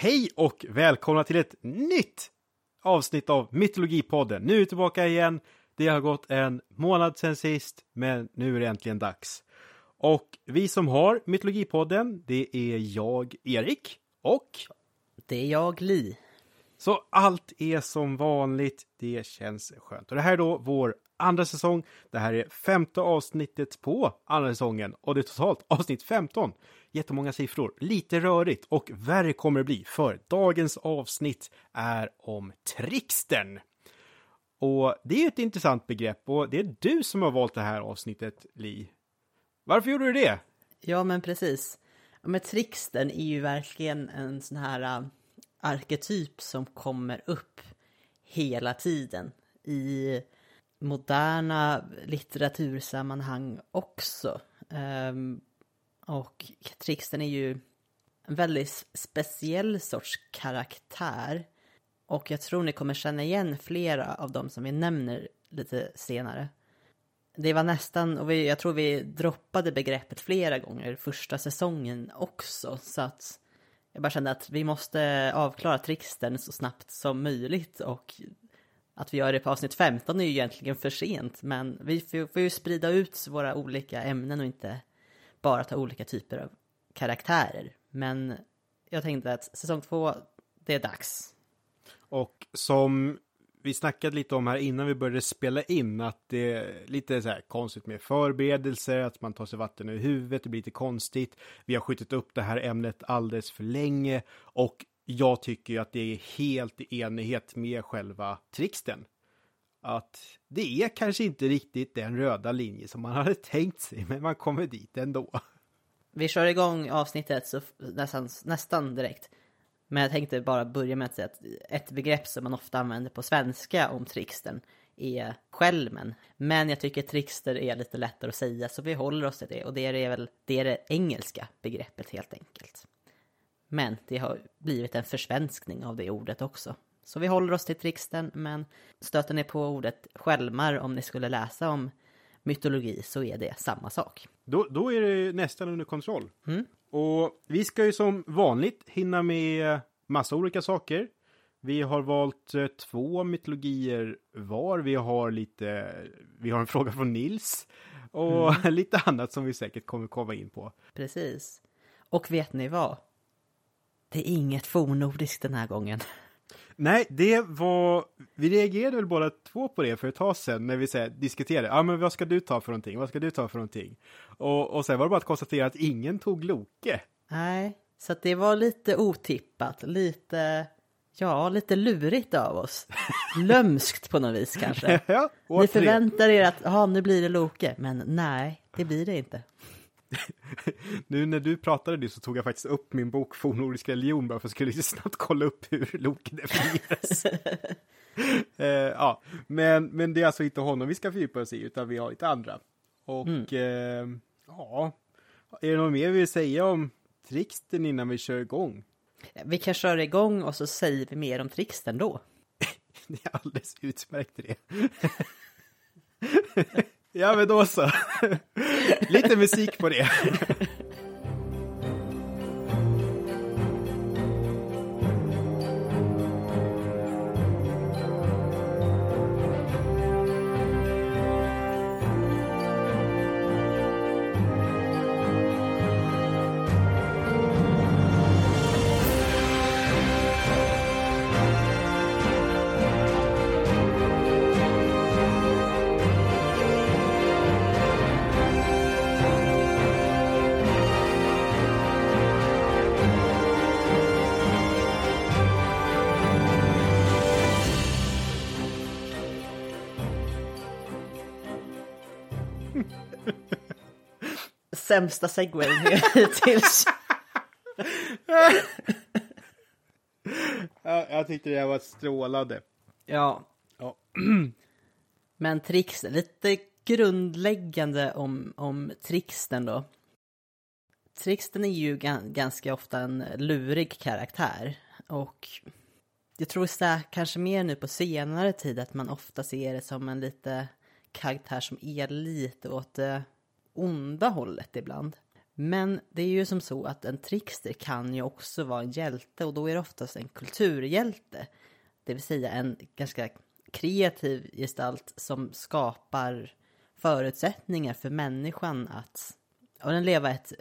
Hej och välkomna till ett nytt avsnitt av Mytologipodden. Nu är vi tillbaka igen. Det har gått en månad sedan sist, men nu är det äntligen dags. Och vi som har Mytologipodden, det är jag, Erik, och Det är jag, Li. så allt är som vanligt. Det känns skönt. Och det här är då vår andra säsong. Det här är femte avsnittet på andra säsongen och det är totalt avsnitt 15. Jättemånga siffror, lite rörigt och värre kommer det bli för dagens avsnitt är om Trixtern. Och det är ju ett intressant begrepp och det är du som har valt det här avsnittet, Li. Varför gjorde du det? Ja, men precis. Ja, Men Trixten är ju verkligen en sån här äh, arketyp som kommer upp hela tiden i moderna litteratursammanhang också. Ehm, och Trixten är ju en väldigt speciell sorts karaktär. Och jag tror ni kommer känna igen flera av dem som vi nämner lite senare. Det var nästan, och vi, jag tror vi droppade begreppet flera gånger första säsongen också. Så att jag bara kände att vi måste avklara Trixten så snabbt som möjligt. Och att vi gör det på avsnitt 15 är ju egentligen för sent. Men vi får, får ju sprida ut våra olika ämnen och inte bara ta olika typer av karaktärer. Men jag tänkte att säsong två, det är dags. Och som vi snackade lite om här innan vi började spela in, att det är lite så här konstigt med förberedelser, att man tar sig vatten över huvudet, det blir lite konstigt. Vi har skjutit upp det här ämnet alldeles för länge och jag tycker ju att det är helt i enighet med själva Trixten. Att det är kanske inte riktigt den röda linje som man hade tänkt sig, men man kommer dit ändå. Vi kör igång avsnittet så nästan, nästan direkt. Men jag tänkte bara börja med att säga att ett begrepp som man ofta använder på svenska om Trixten är skälmen. Men jag tycker trickster är lite lättare att säga så vi håller oss till det. Och det är väl det, är det engelska begreppet helt enkelt. Men det har blivit en försvenskning av det ordet också. Så vi håller oss till Trixten men stöter ni på ordet skälmar om ni skulle läsa om mytologi så är det samma sak. Då, då är det nästan under kontroll. Och vi ska ju som vanligt hinna med massa olika saker. Vi har valt eh, två mytologier var. Vi har lite, vi har en fråga från Nils och lite annat som vi säkert kommer komma in på. Precis. Och vet ni vad? Det är inget fornnordiskt den här gången. Nej, det var, vi reagerade väl båda två på det för ett tag sedan när vi så här, diskuterade, ja ah, men vad ska du ta för någonting, vad ska du ta för någonting? Och, och sen var det bara att konstatera att ingen tog Loke. Nej, så det var lite otippat, lite, ja, lite lurigt av oss. Lömskt på något vis kanske. ja, Ni förväntar er att, ja, nu blir det Loke, men nej, det blir det inte. Nu när du pratade det så tog jag faktiskt upp min bok Fornnordisk religion bara för att jag skulle snabbt kolla upp hur Loke definieras. eh, ja, men, men det är alltså inte honom vi ska fördjupa oss i utan vi har lite andra. Och eh, ja, är det något mer vi vill säga om Trixten innan vi kör igång? Vi kan köra igång och så säger vi mer om Trixten då. Det är alldeles utmärkt det. ja, men då så. Lite musik på det. Sämsta segwayen hittills. Ja, jag tyckte det var strålande. Ja, Ja. Men Trixten, lite grundläggande om, om Trixten då. Trixten är ju gan- ganska ofta en lurig karaktär. Och jag tror så kanske mer nu på senare tid att man ofta ser det som en lite karaktär som är lite åt det onda hållet ibland. Men det är ju som så att en trickster kan ju också vara en hjälte och då är det oftast en kulturhjälte. Det vill säga en ganska kreativ gestalt som skapar förutsättningar för människan att och den leva ett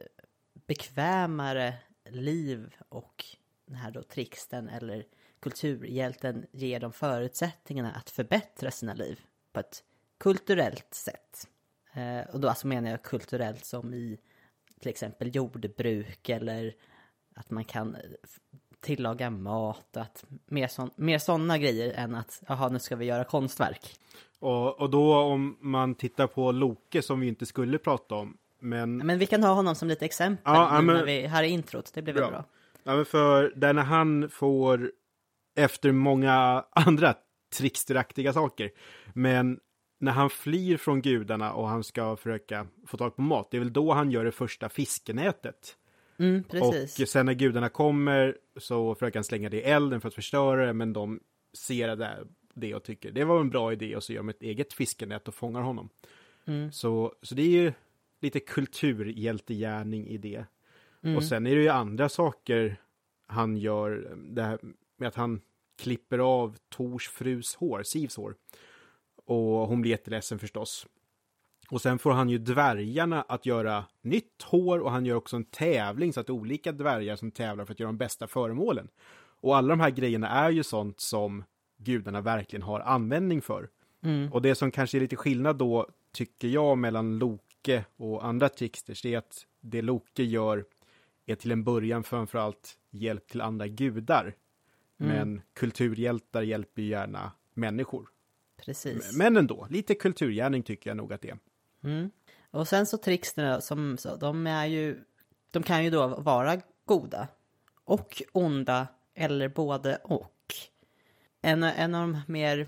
bekvämare liv och den här då tricksten eller kulturhjälten ger dem förutsättningarna att förbättra sina liv på ett kulturellt sätt. Eh, och då alltså menar jag kulturellt som i till exempel jordbruk eller att man kan tillaga mat, att mer, sån, mer sådana grejer än att jaha nu ska vi göra konstverk. Och, och då om man tittar på Loke som vi inte skulle prata om. Men, Men vi kan ha honom som lite exempel Ja, ja, men- när vi, här i introt, det blir väl Bra. bra. ja, men för där när han får efter många andra tricksteraktiga saker. Men när han flyr från gudarna och han ska försöka få tag på mat, det är väl då han gör det första fiskenätet. Mm. Och sen när gudarna kommer så försöker han slänga det i elden för att förstöra det, men de ser det, det och tycker det var en bra idé och så gör de ett eget fiskenät och fångar honom. Mm. Så, så det är ju lite kulturhjältegärning i det. Mm. Och sen är det ju andra saker han gör, det här med att han klipper av Tors frus hår, Sivs hår. Och hon blir jätteledsen förstås. Och sen får han ju dvärgarna att göra nytt hår och han gör också en tävling så att det är olika dvärgar som tävlar för att göra de bästa föremålen. Och alla de här grejerna är ju sånt som gudarna verkligen har användning för. Mm. Och det som kanske är lite skillnad då, tycker jag, mellan Loke och andra tricksters, det är att det Loke gör är till en början framförallt hjälp till andra gudar. Men kulturhjältar hjälper ju gärna människor. Precis. Men ändå, lite kulturgärning tycker jag nog att det är. Mm. Och sen så tricksterna som så, de är ju, de kan ju då vara goda och onda eller både och. En, en av de mer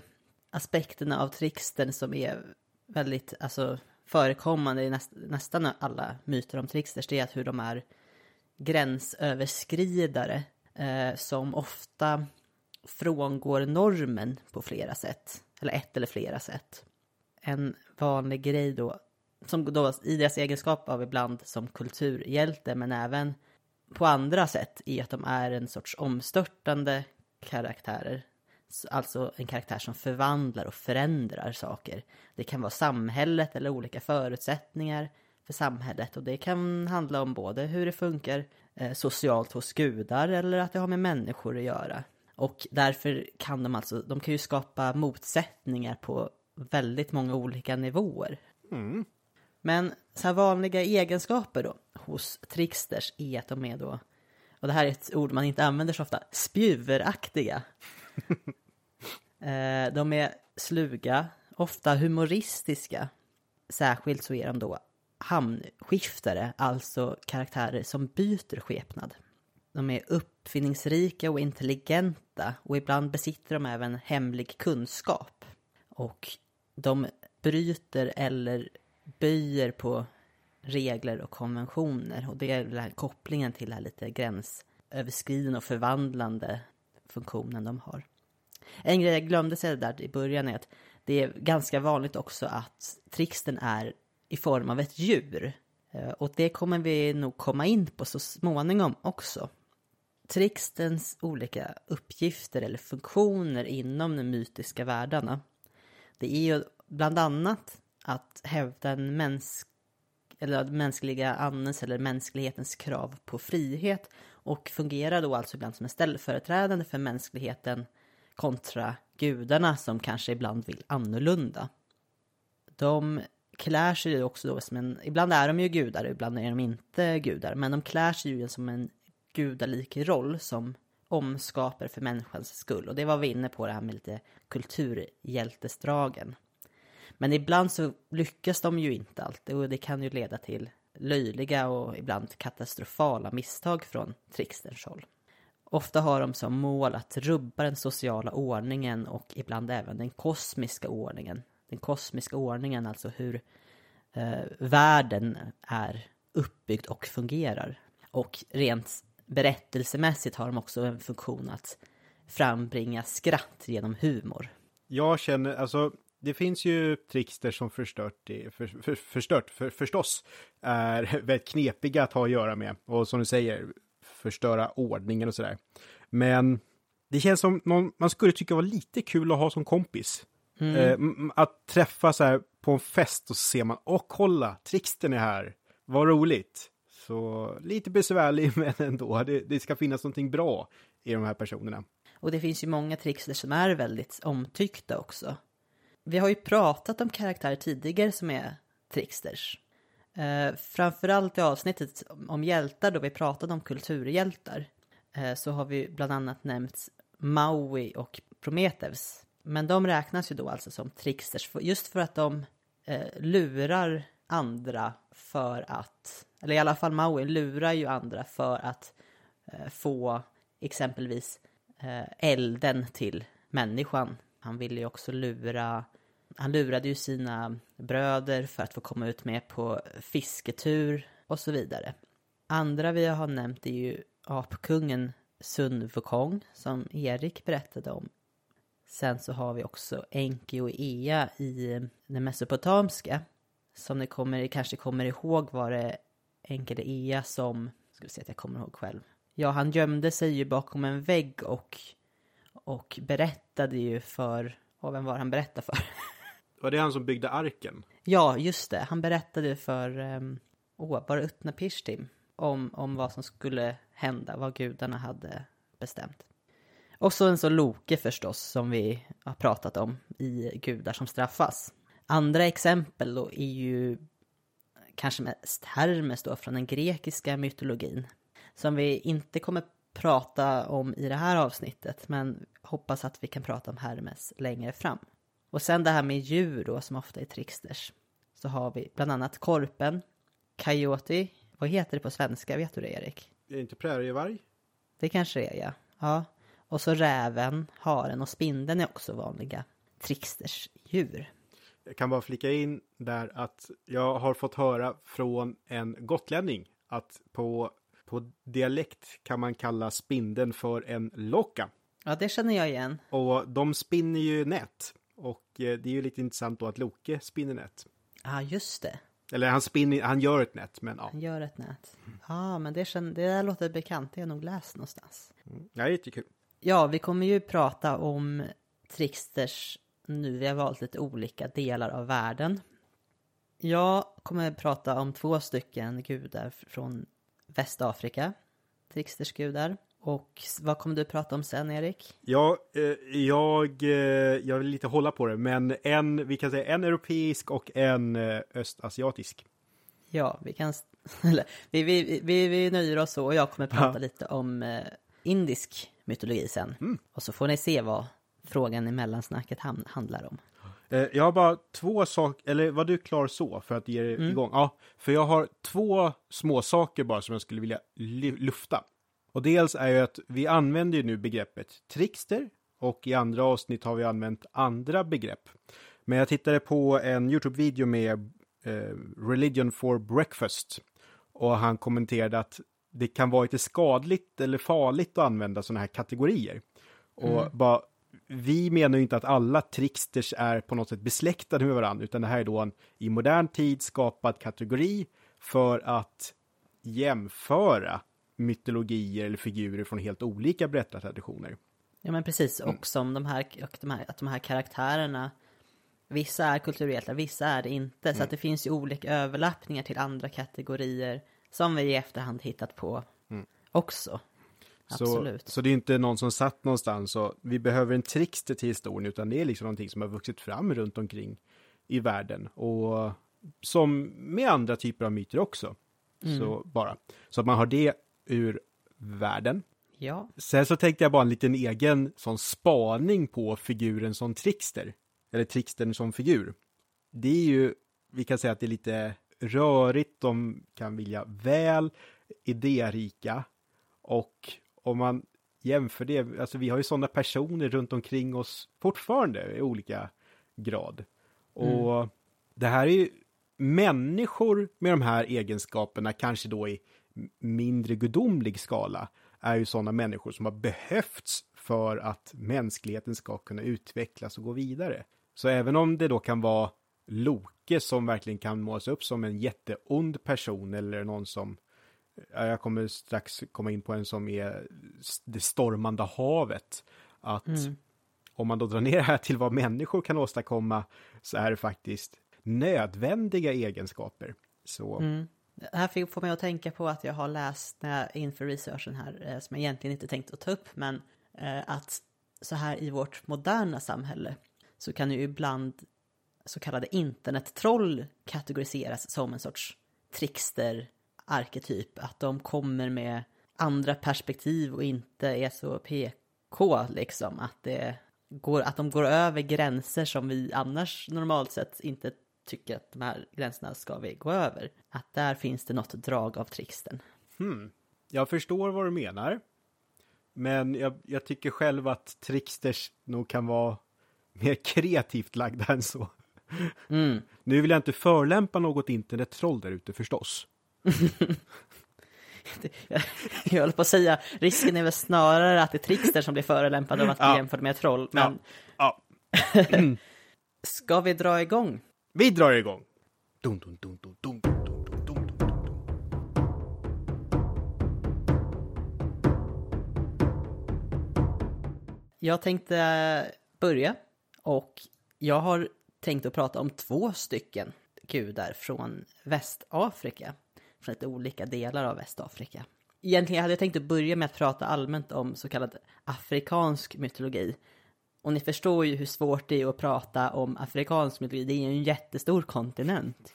aspekterna av trickstern som är väldigt alltså, förekommande i näst, nästan alla myter om tricksters det är att hur de är gränsöverskridare eh, som ofta frångår normen på flera sätt. Eller ett eller flera sätt. En vanlig grej då, som då i deras egenskap av ibland som kulturhjälte men även på andra sätt är att de är en sorts omstörtande karaktärer. Alltså en karaktär som förvandlar och förändrar saker. Det kan vara samhället eller olika förutsättningar för samhället och det kan handla om både hur det funkar eh, socialt hos gudar eller att det har med människor att göra. Och därför kan de alltså, de kan ju skapa motsättningar på väldigt många olika nivåer. Mm. Men så här vanliga egenskaper då hos tricksters är att de är då, och det här är ett ord man inte använder så ofta, spjuveraktiga. Eh, de är sluga, ofta humoristiska. Särskilt så är de då hamnskiftare, alltså karaktärer som byter skepnad. De är uppfinningsrika och intelligenta och ibland besitter de även hemlig kunskap. Och de bryter eller böjer på regler och konventioner. Och det är den här kopplingen till den här lite gränsöverskridande och förvandlande funktionen de har. En grej jag glömde säga där i början är att det är ganska vanligt också att trixten är i form av ett djur. Eh, och det kommer vi nog komma in på så småningom också. Trickstens olika uppgifter eller funktioner inom de mytiska världarna. Det är ju bland annat att hävda en mänsk eller den mänskliga andens eller mänsklighetens krav på frihet och fungerar då alltså ibland som en ställföreträdande för mänskligheten kontra gudarna som kanske ibland vill annorlunda. De klär sig ju också då som en, ibland är de ju gudar, ibland är de inte gudar, men de klär sig ju som en gudalik roll som omskapare för människans skull. Och det var vi inne på det här med lite kulturhjältesdragen. Men ibland så lyckas de ju inte alltid och det kan ju leda till löjliga och ibland katastrofala misstag från tricksterns håll. Ofta har de som mål att rubba den sociala ordningen och ibland även den kosmiska ordningen. Den kosmiska ordningen, alltså hur eh, världen är uppbyggd och fungerar. Och rent berättelsemässigt har de också en funktion att frambringa skratt genom humor. Jag känner, alltså, det finns ju trickster som förstört, det, för, för, förstört för, förstås är väldigt knepiga att ha att göra med. Och som du säger, förstöra ordningen och sådär. Men det känns som någon man skulle tycka var lite kul att ha som kompis. Mm. Eh, att träffa så här på en fest och så ser man, åh kolla, trickstern är här, vad roligt. Så lite besvärlig men ändå, det, det ska finnas någonting bra i de här personerna. Och det finns ju många trickster som är väldigt omtyckta också. Vi har ju pratat om karaktärer tidigare som är tricksters. Eh, framförallt i avsnittet om hjältar då vi pratade om kulturhjältar. Eh, så har vi bland annat nämnt Maui och Prometheus. Men de räknas ju då alltså som tricksters just för att de eh, lurar andra för att, eller i alla fall Maui lurar ju andra för att eh, få exempelvis eh, elden till människan. Han ville ju också lura, han lurade ju sina bröder för att få komma ut med på fisketur och så vidare. Andra vi har nämnt är ju apkungen Sun Wukong som Erik berättade om. Sen så har vi också Enki och Ea i eh, det mesopotamiska. Som ni kommer, kanske kommer ihåg var det Ea som, ska vi se att jag kommer ihåg själv. Ja, han gömde sig ju bakom en vägg och, och berättade ju för, och vem var han berättade för? Var det han som byggde arken? Ja, just det. Han berättade för, um, åh, var det Utnapishtim? Om, om vad som skulle hända, vad gudarna hade bestämt. Och så en så Loke förstås, som vi har pratat om i Gudar som straffas. Andra exempel då är ju kanske mest Hermes då från den grekiska mytologin. Som vi inte kommer prata om i det här avsnittet, men hoppas att vi kan prata om Hermes längre fram. Och sen det här med djur då, som ofta är tricksters. Så har vi bland annat korpen, coyote, vad heter det på svenska, vet du det Erik? Är det inte prärievarg? Det kanske det är ja. ja. Och så räven, haren och spindeln är också vanliga tricksters djur. Jag kan bara flika in där att jag har fått höra från en gotlänning att på, på dialekt kan man kalla spindeln för en locka. Ja, det känner jag igen. Och de spinner ju nät. Och eh, det är ju lite intressant då att Loke spinner nät. Ja, just det. Eller han spinner, han gör ett nät, men ja. Han gör ett nät. Ja, men det, känner, det där låter bekant. Det har jag nog läst någonstans. Mm. Ja, jättekul. Ja, vi kommer ju prata om tricksters nu. Vi har valt lite olika delar av världen. Jag kommer prata om två stycken gudar från Västafrika. Tricksters gudar. Och vad kommer du prata om sen, Erik? Ja, eh, jag, eh, jag vill lite hålla på det, men en, vi kan säga en europeisk och en eh, östasiatisk. Ja, vi kan... Eller, vi, vi, vi, vi nöjer oss så och jag kommer prata Ja. lite om indisk mytologi sen. Mm. Och så får ni se vad frågan i mellansnacket handlar om. Eh, Jag har bara två saker, eller var du klar så för att ge det Mm. igång? Ja, för jag har två små saker bara som jag skulle vilja lufta. Och dels är ju att vi använder ju nu begreppet trickster och i andra avsnitt har vi använt andra begrepp. Men jag tittade på en YouTube-video med eh, Religion for Breakfast och han kommenterade att det kan vara lite skadligt eller farligt att använda sådana här kategorier. Och bara, vi menar ju inte att alla tricksters är på något sätt besläktade med varandra, utan det här är då en i modern tid skapad kategori för att jämföra mytologier eller figurer från helt olika berättartraditioner. Ja men precis, Mm. och som de här, och de här, att de här karaktärerna Vissa är kulturhjältar, vissa är det inte. Mm. Så att det finns ju olika överlappningar till andra kategorier som vi i efterhand hittat på också. Mm. Så, Absolut. så det är inte någon som satt någonstans och vi behöver en trickster till historien, utan det är liksom någonting som har vuxit fram runt omkring i världen. Och som med andra typer av myter också. Så bara. Så att man har det ur världen. Ja, Sen så tänkte jag bara en liten egen sån spaning på figuren som trickster. Eller trickstern som figur. Det är ju, vi kan säga att det är lite rörigt, de kan vilja väl, idérika. Och om man jämför det, alltså vi har ju sådana personer runt omkring oss fortfarande i olika grad. Och det här är ju människor med de här egenskaperna, kanske då i mindre gudomlig skala, är ju sådana människor som har behövts för att mänskligheten ska kunna utvecklas och gå vidare. Så även om det då kan vara Loke som verkligen kan målas upp som en jätteond person eller någon som jag kommer strax komma in på en som är det stormande havet. Att Mm. om man då drar ner det här till vad människor kan åstadkomma så är det faktiskt nödvändiga egenskaper. Så Mm. Det här får mig att tänka på att jag har läst när jag, inför researchen här, eh, som jag egentligen inte tänkt att ta upp, men eh, att så här i vårt moderna samhälle så kan ju ibland så kallade internettroll kategoriseras som en sorts trickster-arketyp. Att de kommer med andra perspektiv och inte är så PK liksom. Att, det går, att de går över gränser som vi annars normalt sett inte tycker att de här gränserna ska vi gå över. Att där finns det något drag av tricksten. hmm, jag förstår vad du menar. Men jag, jag tycker själv att tricksters nog kan vara mer kreativt lagda än så. Mm. Nu vill jag inte förlämpa något internettroll där ute förstås. Jag, jag håller på att säga, risken är väl snarare att det är trickster som blir förolämpade av att bli Ja. jämförd med ett troll. Men Ja, ska vi dra igång? vi drar igång. Dun, dun, dun, dun, dun, dun, dun, dun, dun, dun, dun. Jag tänkte börja och jag har tänkt att prata om två stycken gudar från Västafrika. Från lite olika delar av Västafrika. Egentligen hade jag tänkt att börja med att prata allmänt om så kallad afrikansk mytologi. Och ni förstår ju hur svårt det är att prata om afrikansk mytologi. Det är ju en jättestor kontinent.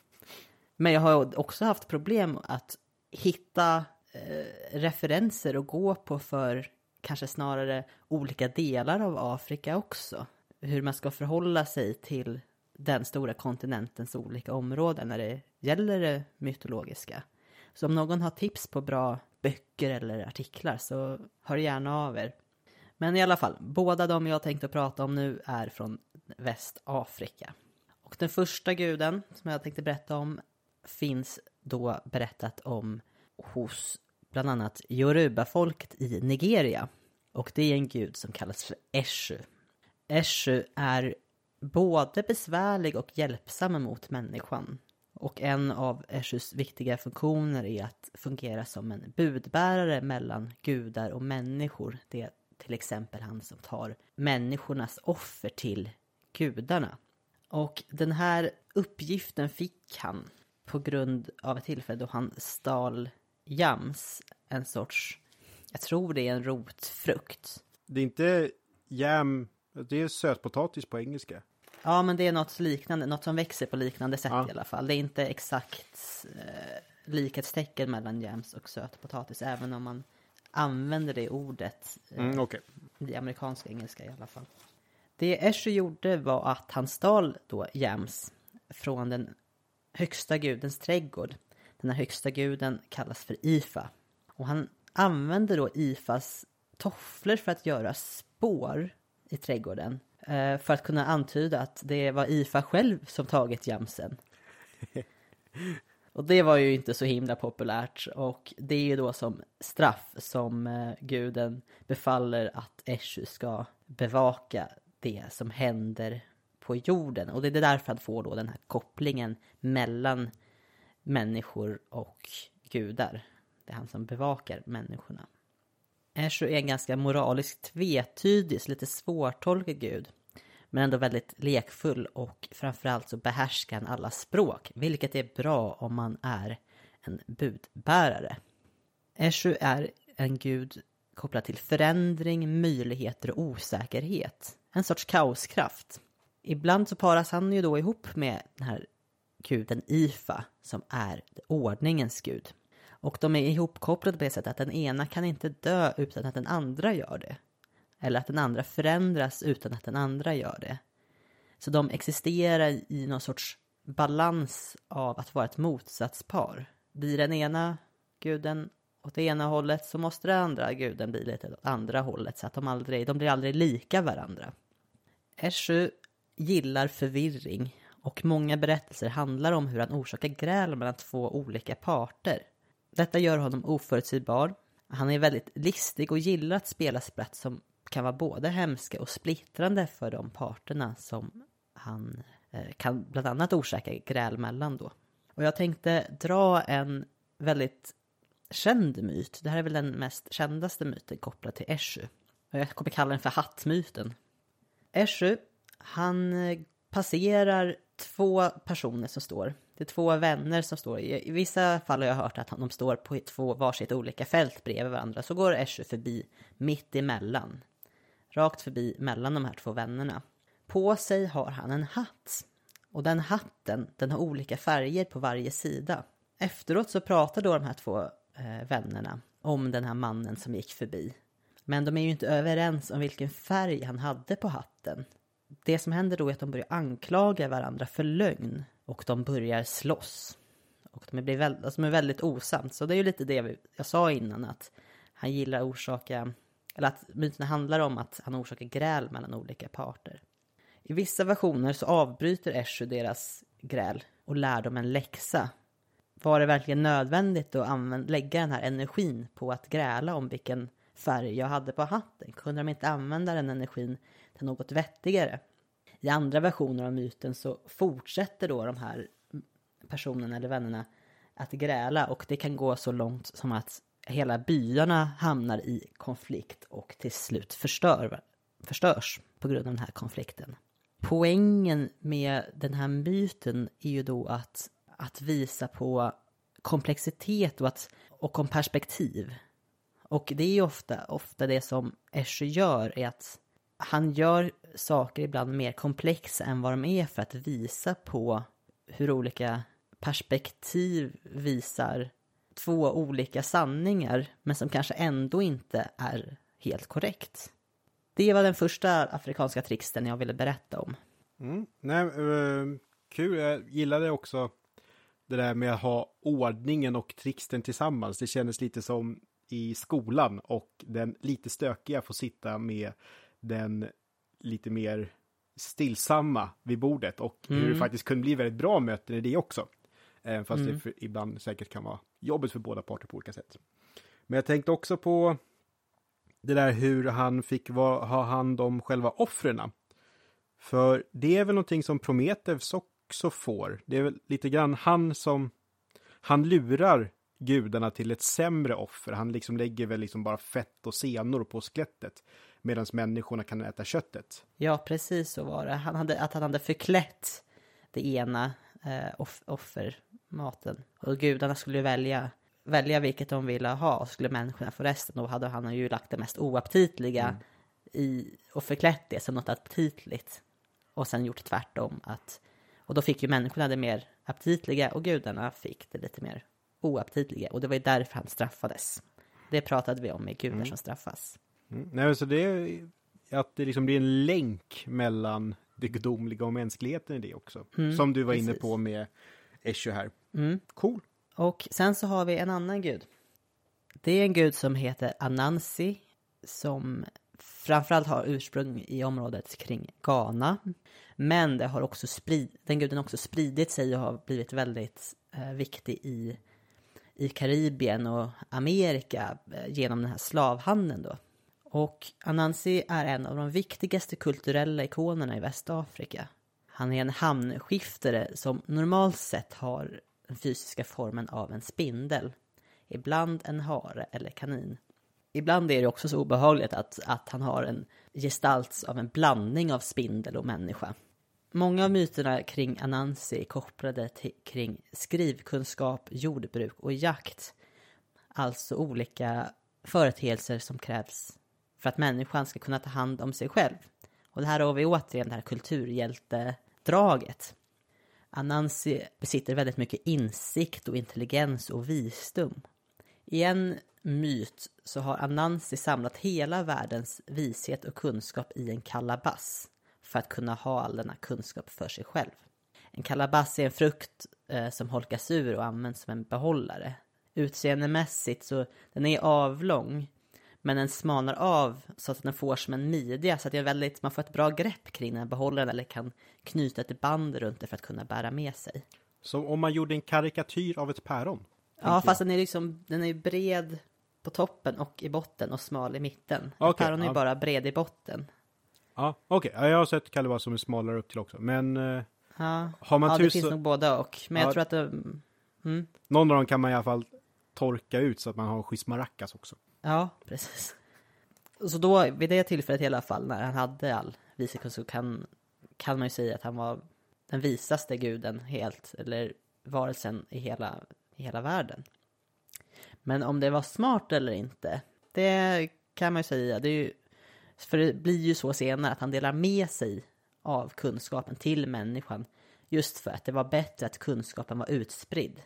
Men jag har också haft problem att hitta eh, referenser att gå på för kanske snarare olika delar av Afrika också. Hur man ska förhålla sig till den stora kontinentens olika områden när det gäller det mytologiska. Så om någon har tips på bra böcker eller artiklar så hör gärna av er. Men i alla fall, båda de jag tänkte prata om nu är från Västafrika. Och den första guden som jag tänkte berätta om finns då berättat om hos bland annat Yoruba-folket i Nigeria. Och det är en gud som kallas för Eshu. Eshu är både besvärlig och hjälpsam mot människan. Och en av Eshus viktiga funktioner är att fungera som en budbärare mellan gudar och människor. Det är till exempel han som tar människornas offer till gudarna. Och den här uppgiften fick han på grund av ett tillfälle då han stal jams, en sorts, jag tror det är en rotfrukt. Det är inte jam, det är sötpotatis på engelska. Ja, men det är något liknande, något som växer på liknande sätt Ja. i alla fall. Det är inte exakt eh, likhetstecken mellan jams och sötpotatis, även om man använder det ordet eh, Mm, Okej. i amerikanska engelska i alla fall. Det Escher gjorde var att han stal då jams från den högsta gudens trädgård. Den här högsta guden kallas för Ifa. Och han använde då Ifas tofflor för att göra spår i trädgården eh, För att kunna antyda att det var Ifa själv som tagit jamsen. Och det var ju inte så himla populärt och det är ju då som straff som eh, guden befaller att Eshu ska bevaka det som händer på jorden. Och det är därför han får då den här kopplingen mellan människor och gudar. Det är han som bevakar människorna. Eshu är en ganska moraliskt tvetydig, så lite svårtolkad gud. Men ändå väldigt lekfull och framförallt så behärskar han alla språk. Vilket är bra om man är en budbärare. Eshu är en gud kopplad till förändring, möjligheter och osäkerhet. En sorts kaoskraft. Ibland så paras han ju då ihop med den här guden Ifa som är ordningens gud. Och de är ihopkopplade på det sättet att den ena kan inte dö utan att den andra gör det. Eller att den andra förändras utan att den andra gör det. Så de existerar i någon sorts balans av att vara ett motsatspar. Blir den ena guden åt det ena hållet så måste den andra guden bli lite åt andra hållet så att de aldrig, de blir aldrig lika varandra. Eshu gillar förvirring och många berättelser handlar om hur han orsakar gräl mellan två olika parter. Detta gör honom oförutsägbar. Han är väldigt listig och gillar att spela sprätt som kan vara både hemska och splittrande för de parterna som han eh, kan bland annat orsaka gräl mellan då. Och jag tänkte dra en väldigt känd myt. Det här är väl den mest kändaste myten kopplad till Eshu. Jag kommer kalla den för hattmyten. Eshu, han eh, passerar två personer som står. Det är två vänner som står. I vissa fall har jag hört att de står på två varsitt olika fält bredvid varandra. Så går Eshu förbi mitt emellan. Rakt förbi mellan de här två vännerna. På sig har han en hatt. Och den hatten, den har olika färger på varje sida. Efteråt så pratar då de här två eh, vännerna om den här mannen som gick förbi. Men de är ju inte överens om vilken färg han hade på hatten. Det som händer då är att de börjar anklaga varandra för lögn och de börjar slåss. Och de blir väldigt, alltså de är väldigt osams. Så det är ju lite det jag sa innan att han gillar att orsaka, eller att myterna handlar om att han orsakar gräl mellan olika parter. I vissa versioner så avbryter Eshu deras gräl och lär dem en läxa. Var det verkligen nödvändigt att använda, lägga den här energin på att gräla om vilken färg jag hade på hatten? Kunde de inte använda den energin till något vettigare? I andra versioner av myten så fortsätter då de här personerna eller vännerna att gräla och det kan gå så långt som att hela byarna hamnar i konflikt och till slut förstör, förstörs på grund av den här konflikten. Poängen med den här myten är ju då att, att visa på komplexitet och, att, och om perspektiv. Och det är ju ofta, ofta det som Escher gör, är att han gör saker ibland mer komplexa än vad de är för att visa på hur olika perspektiv visar två olika sanningar men som kanske ändå inte är helt korrekt. Det var den första afrikanska tricksten jag ville berätta om. Mm. Nej, uh, kul, jag gillade också det där med att ha ordningen och trixten tillsammans. Det kändes lite som i skolan och den lite stökiga får sitta med den lite mer stillsamma vid bordet och mm. hur det faktiskt kunde bli väldigt bra möten i det också. Även eh, fast mm. det ibland säkert kan vara jobbigt för båda parter på olika sätt. Men jag tänkte också på det där hur han fick va, ha hand om själva offren. För det är väl någonting som Prometheus också får. Det är väl lite grann han som han lurar gudarna till ett sämre offer. Han liksom lägger väl liksom bara fett och senor på skelettet medan människorna kan äta köttet. Ja, precis så var det. Han hade, att han hade förklätt det ena eh, off offermaten. Och gudarna skulle välja, välja vilket de ville ha och skulle människorna få resten. Då hade han ju lagt det mest oaptitliga mm. i och förklätt det som något aptitligt. Och sen gjort tvärtom. Att, och då fick ju människorna det mer aptitliga och gudarna fick det lite mer oaptitliga. Och det var ju därför han straffades. Det pratade vi om med gudar mm. som straffas. Mm. Nej, så det är att det liksom blir en länk mellan det gudomliga och mänskligheten i det också. Mm, som du var precis. inne på med Eshu här. Mm. Cool. Och sen så har vi en annan gud. Det är en gud som heter Anansi som framförallt har ursprung i området kring Ghana. Men det har också sprid, den guden har också spridit sig och har blivit väldigt eh, viktig i, i Karibien och Amerika eh, genom den här slavhandeln då. Och Anansi är en av de viktigaste kulturella ikonerna i Västafrika. Han är en hamnskiftare som normalt sett har den fysiska formen av en spindel. Ibland en hare eller kanin. Ibland är det också så obehagligt att, att han har en gestalt av en blandning av spindel och människa. Många av myterna kring Anansi är kopplade till, kring skrivkunskap, jordbruk och jakt. Alltså olika företeelser som krävs för att människan ska kunna ta hand om sig själv. Och det här har vi återigen det här kulturhjältedraget. Anansi besitter väldigt mycket insikt och intelligens och visdom. I en myt så har Anansi samlat hela världens vishet och kunskap i en kalabass för att kunna ha all denna kunskap för sig själv. En kalabass är en frukt eh, som holkas ur och används som en behållare. Utseendemässigt så den är avlång men den smalnar av så att den får som en midja så att det är väldigt, man får ett bra grepp kring den behållaren eller kan knyta ett band runt det för att kunna bära med sig. Som om man gjorde en karikatyr av ett päron? Ja, fast den är liksom, den är bred på toppen och i botten och smal i mitten. Okay, päron är ja. bara bred i botten. Ja, okej. Ja, jag har sett Kalevala som är smalare upp till också. Men eh, Ja, har man ja det finns så... nog båda och. Men Ja. jag tror att det... Mm, Någon av dem kan man i alla fall torka ut så att man har maracas också ja, precis. Så då, vid det tillfället i alla fall, när han hade all visekunskap, kan, kan man ju säga att han var den visaste guden helt, eller varelsen i hela, i hela världen. Men om det var smart eller inte, det kan man ju säga. Det är ju, för det blir ju så senare att han delar med sig av kunskapen till människan. Just för att det var bättre att kunskapen var utspridd.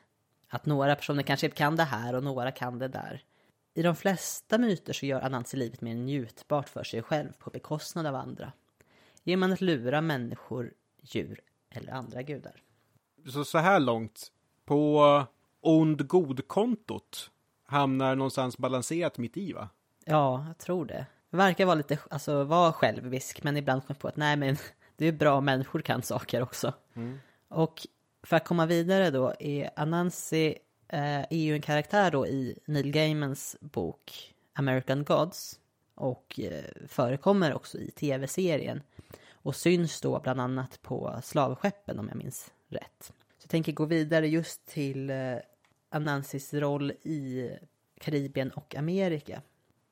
Att några personer kanske kan det här och några kan det där. I de flesta myter så gör Anansi livet mer njutbart för sig själv på bekostnad av andra. Genom att lura människor, djur eller andra gudar. Så, så här långt, på ond-god-kontot hamnar någonstans balanserat mitt i va? Ja, jag tror det. Verkar vara lite, alltså vara självisk, men ibland kommer på att nej men det är bra människor kan saker också. Och för att komma vidare då är Anansi är ju en karaktär då i Neil Gaimans bok American Gods och eh, förekommer också i tv-serien och syns då bland annat på slavskeppen om jag minns rätt. Så jag tänker gå vidare just till eh, Anansis roll i Karibien och Amerika.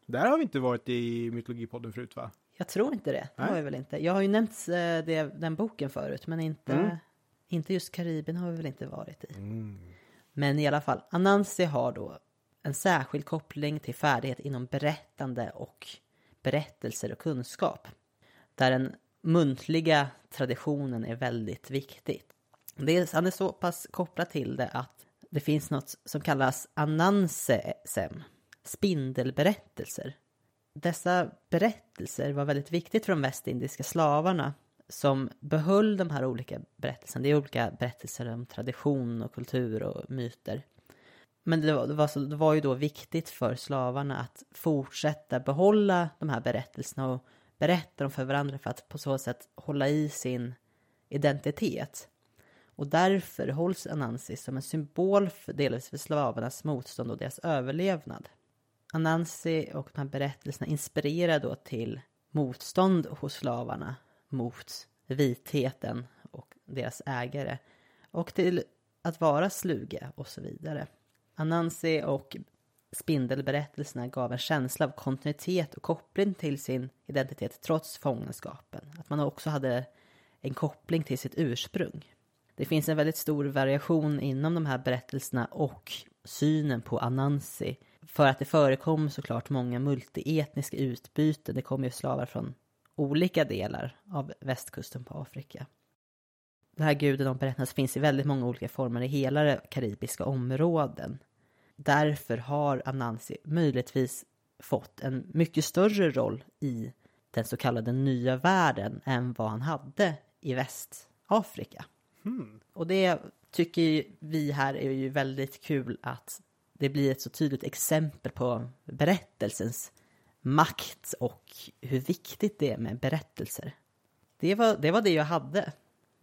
Där har vi inte varit i Mytologipodden förut va? Jag tror inte det. Det har jag väl inte. Jag har ju nämnt eh, det, den boken förut, men inte, Mm. inte just Karibien har vi väl inte varit i. Men i alla fall, Anansi har då en särskild koppling till färdighet inom berättande och berättelser och kunskap. Där den muntliga traditionen är väldigt viktig. Det är, han är så pass kopplad till det att det finns något som kallas anansesem, spindelberättelser. Dessa berättelser var väldigt viktigt för de västindiska slavarna som behöll de här olika berättelserna. Det är olika berättelser om tradition och kultur och myter. Men det var, det, var så, det var ju då viktigt för slavarna att fortsätta behålla de här berättelserna och berätta dem för varandra för att på så sätt hålla i sin identitet. Och därför hålls Anansi som en symbol för, delvis för slavarnas motstånd och deras överlevnad. Anansi och de här berättelserna inspirerar då till motstånd hos slavarna mot vitheten och deras ägare och till att vara sluga och så vidare. Anansi och spindelberättelserna gav en känsla av kontinuitet och koppling till sin identitet trots fångenskapen. Att man också hade en koppling till sitt ursprung. Det finns en väldigt stor variation inom de här berättelserna och synen på Anansi. För att det förekom såklart många multietniska utbyten. Det kom ju slavar från olika delar av västkusten på Afrika. Den här guden om berättelsen finns i väldigt många olika former i hela det karibiska områden. Därför har Anansi möjligtvis fått en mycket större roll i den så kallade nya världen än vad han hade i Västafrika. Och det tycker vi här är ju väldigt kul att det blir ett så tydligt exempel på berättelsens makt och hur viktigt det är med berättelser. Det var det, var det jag hade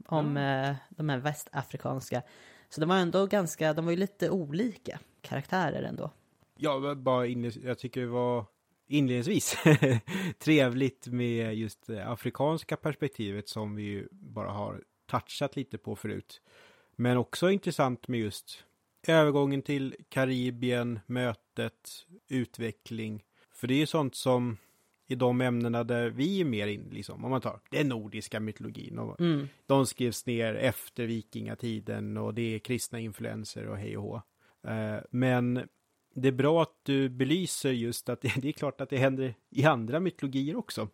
om eh, de här västafrikanska. Så de var ändå ganska, de var ju lite olika karaktärer ändå. Ja, bara inleds- jag tycker det var inledningsvis trevligt med just det afrikanska perspektivet som vi ju bara har touchat lite på förut. Men också intressant med just övergången till Karibien, mötet, utveckling. För det är ju sånt som i de ämnena där vi är mer in, liksom, om man tar den nordiska mytologin. Och Mm. De skrevs ner efter vikingatiden och det är kristna influenser och hej och hå. Eh, Men det är bra att du belyser just att det, det är klart att det händer i andra mytologier också.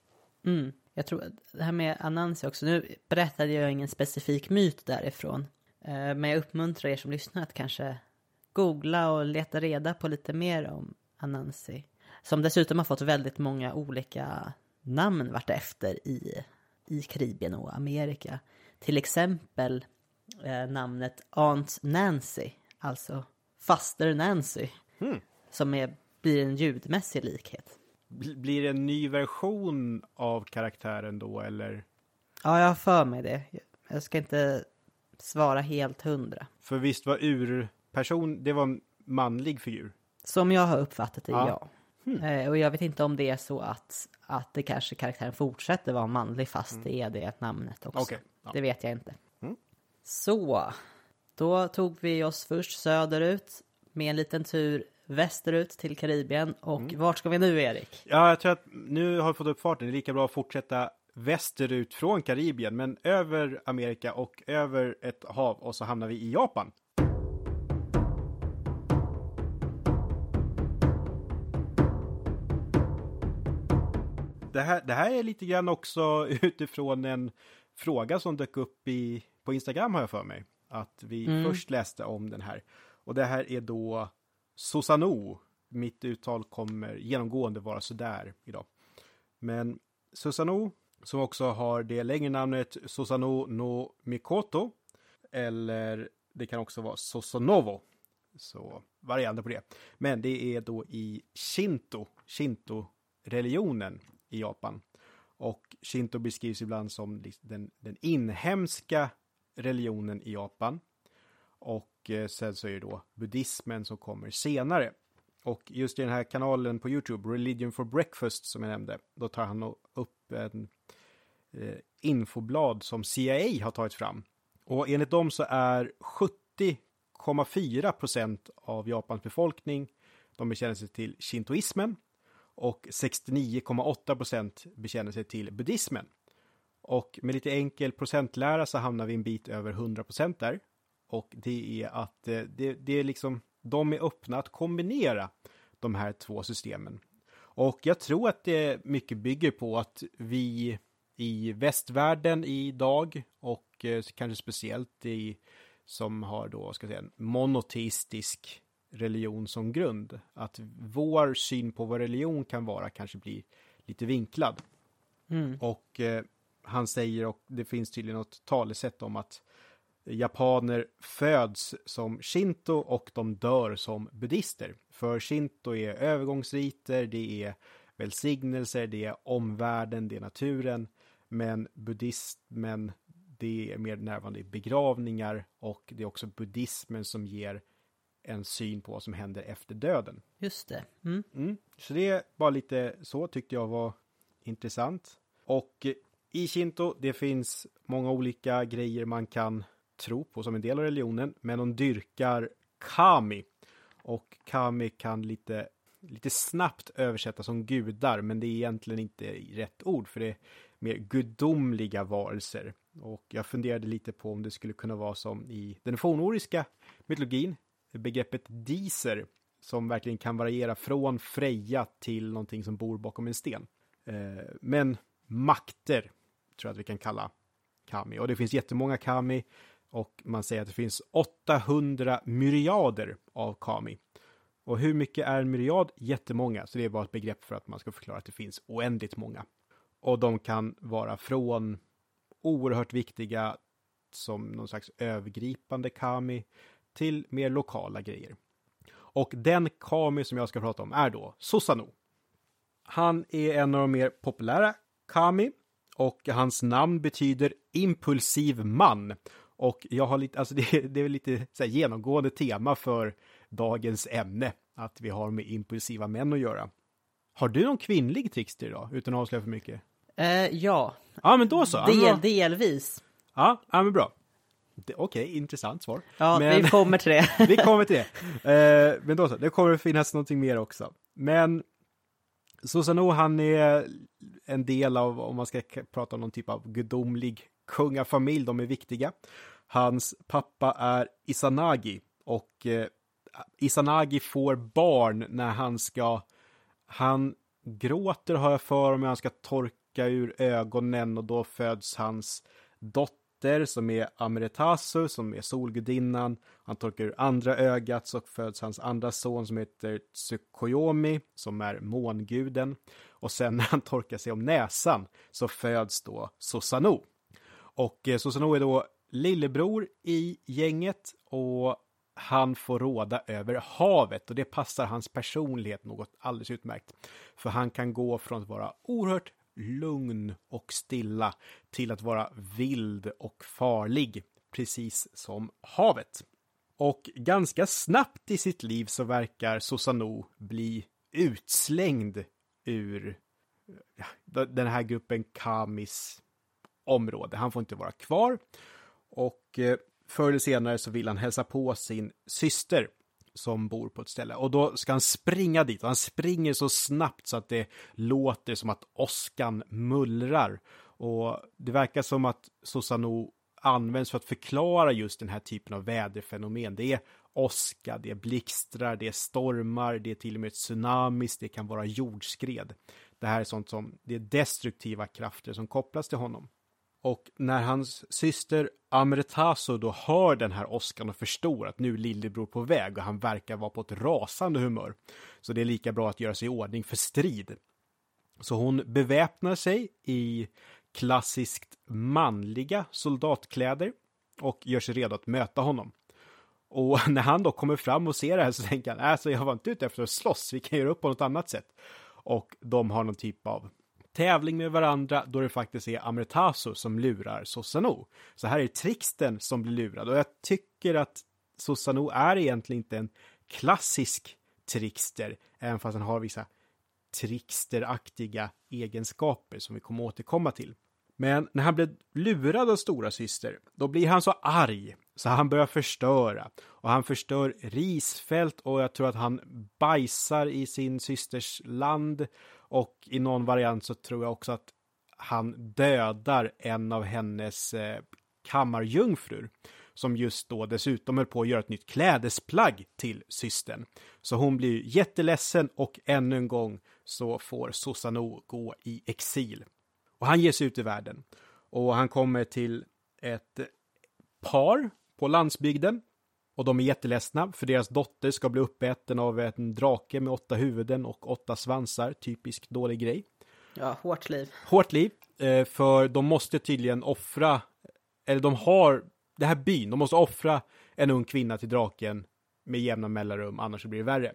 Mm. Jag tror det här med Anansi också, nu berättade jag ingen specifik myt därifrån. Eh, Men jag uppmuntrar er som lyssnar att kanske googla och leta reda på lite mer om Anansi. Som dessutom har fått väldigt många olika namn vartefter i, i Karibien och Amerika. Till exempel eh, namnet Aunt Nancy, alltså faster Nancy. Mm. Som är, blir en ljudmässig likhet. Bl- Blir det en ny version av karaktären då eller? Ja, jag har för mig det. Jag ska inte svara helt hundra. För visst var urperson, det var en manlig figur. Som jag har uppfattat det, Ja. ja. Eh, och jag vet inte om det är så att, att det kanske karaktären fortsätter vara manlig fast det är det namnet också. Okej, ja. Det vet jag inte. Mm. Så, då tog vi oss först söderut med en liten tur västerut till Karibien. Och Mm. vart ska vi nu Erik? Ja, jag tror att nu har vi fått upp farten. Det är lika bra att fortsätta västerut från Karibien, men över Amerika och över ett hav och så hamnar vi i Japan. Det här, det här är lite grann också utifrån en fråga som dök upp i, på Instagram har jag för mig. Att vi först läste om den här. Och det här är då Susanoo. Mitt uttal kommer genomgående vara sådär idag. Men Susanoo, som också har det längre namnet Susanoo no Mikoto. Eller det kan också vara Sosonovo. Så varianter på det. Men det är då i Shinto, Shinto-religionen i Japan. Och Shinto beskrivs ibland som den, den inhemska religionen i Japan. Och eh, sen så är det då buddhismen som kommer senare. Och just i den här kanalen på YouTube, Religion for Breakfast som jag nämnde, då tar han upp en eh, infoblad som CIA har tagit fram. Och enligt dem så är 70,4 procent av Japans befolkning, de bekänner sig till shintoismen och 69,8 procent bekänner sig till buddhismen. Och med lite enkel procentlära så hamnar vi en bit över 100 procent där. Och det är att eh, det, det är liksom, de är öppna att kombinera de här två systemen. Och jag tror att det mycket bygger på att vi i västvärlden idag och eh, kanske speciellt i som har då, ska jag säga, en monoteistisk religion som grund. Att vår syn på vad religion kan vara kanske blir lite vinklad. Och eh, han säger, och det finns tydligen något talesätt om att japaner föds som shinto och de dör som buddister. För shinto är övergångsriter, det är välsignelser, det är omvärlden, det är naturen. Men buddhismen, det är mer närvarande i begravningar och det är också buddhismen som ger en syn på vad som händer efter döden. Just det. Mm. Mm. Så det var lite så tyckte jag var intressant. Och i Shinto, det finns många olika grejer man kan tro på som en del av religionen, men de dyrkar kami. Och kami kan lite, lite snabbt översättas som gudar, men det är egentligen inte rätt ord, för det är mer gudomliga varelser. Och jag funderade lite på om det skulle kunna vara som i den fornoriska mytologin, begreppet diser, som verkligen kan variera från Freja till någonting som bor bakom en sten. Eh, men makter tror jag att vi kan kalla kami. Och det finns jättemånga kami och man säger att det finns 800 myriader av kami. Och hur mycket är en myriad? Jättemånga, så det är bara ett begrepp för att man ska förklara att det finns oändligt många. Och de kan vara från oerhört viktiga som någon slags övergripande kami till mer lokala grejer. Och den kami som jag ska prata om är då Susanoo. Han är en av de mer populära kami och hans namn betyder impulsiv man. Och jag har lite, alltså det, det är väl lite så genomgående tema för dagens ämne, att vi har med impulsiva män att göra. Har du någon kvinnlig trickster idag, utan att avslöja för mycket? Eh, ja, Ja, men då så. Del, delvis. Ja, ja men bra. Okej, intressant svar. Ja, men... vi kommer till det. Vi kommer till det. Eh, men då så, det kommer att finnas någonting mer också. Men Susanoo, han är en del av, om man ska prata om någon typ av gudomlig kungafamilj, de är viktiga. Hans pappa är Isanagi och eh, Isanagi får barn när han ska, han gråter har jag för mig, han ska torka ur ögonen och då föds hans dotter som är Amretasu, som är solgudinnan. Han torkar ur andra ögat så föds hans andra son som heter Tsukuyomi, som är månguden. Och sen när han torkar sig om näsan så föds då Susanoo. Och eh, Susanoo är då lillebror i gänget och han får råda över havet och det passar hans personlighet något alldeles utmärkt. För han kan gå från att vara oerhört lugn och stilla till att vara vild och farlig, precis som havet. Och ganska snabbt i sitt liv så verkar Susanoo bli utslängd ur den här gruppen Kamis område. Han får inte vara kvar. Och eh, förr eller senare så vill han hälsa på sin syster som bor på ett ställe. Och då ska han springa dit och han springer så snabbt så att det låter som att åskan mullrar. Och det verkar som att Susanoo används för att förklara just den här typen av väderfenomen. Det är åska, det är blixtrar, det är stormar, det är till och med tsunamis, det kan vara jordskred. Det här är sånt som, det är destruktiva krafter som kopplas till honom. Och när hans syster Amretaso då hör den här åskan och förstår att nu är lillebror på väg och han verkar vara på ett rasande humör. Så det är lika bra att göra sig i ordning för strid. Så hon beväpnar sig i klassiskt manliga soldatkläder och gör sig redo att möta honom. Och när han då kommer fram och ser det här så tänker han, alltså jag var inte ute efter att slåss, vi kan göra upp på något annat sätt. Och de har någon typ av tävling med varandra då det faktiskt är Amretaso som lurar Sossano. Så här är Trixten som blir lurad och jag tycker att Sossano är egentligen inte en klassisk trickster, även fast han har vissa tricksteraktiga egenskaper som vi kommer återkomma till. Men när han blir lurad av stora syster, då blir han så arg så han börjar förstöra. Och han förstör risfält och jag tror att han bajsar i sin systers land. Och i någon variant så tror jag också att han dödar en av hennes eh, kammarjungfrur. Som just då dessutom höll på att göra ett nytt klädesplagg till systern. Så hon blir jätteledsen och ännu en gång så får Susanoo gå i exil. Och han ger sig ut i världen. Och han kommer till ett par på landsbygden. Och de är jätteledsna för deras dotter ska bli uppäten av en drake med åtta huvuden och åtta svansar. Typisk dålig grej. Ja, hårt liv. Hårt liv. Eh, för de måste tydligen offra, eller de har, det här byn, de måste offra en ung kvinna till draken med jämna mellanrum, annars blir det värre.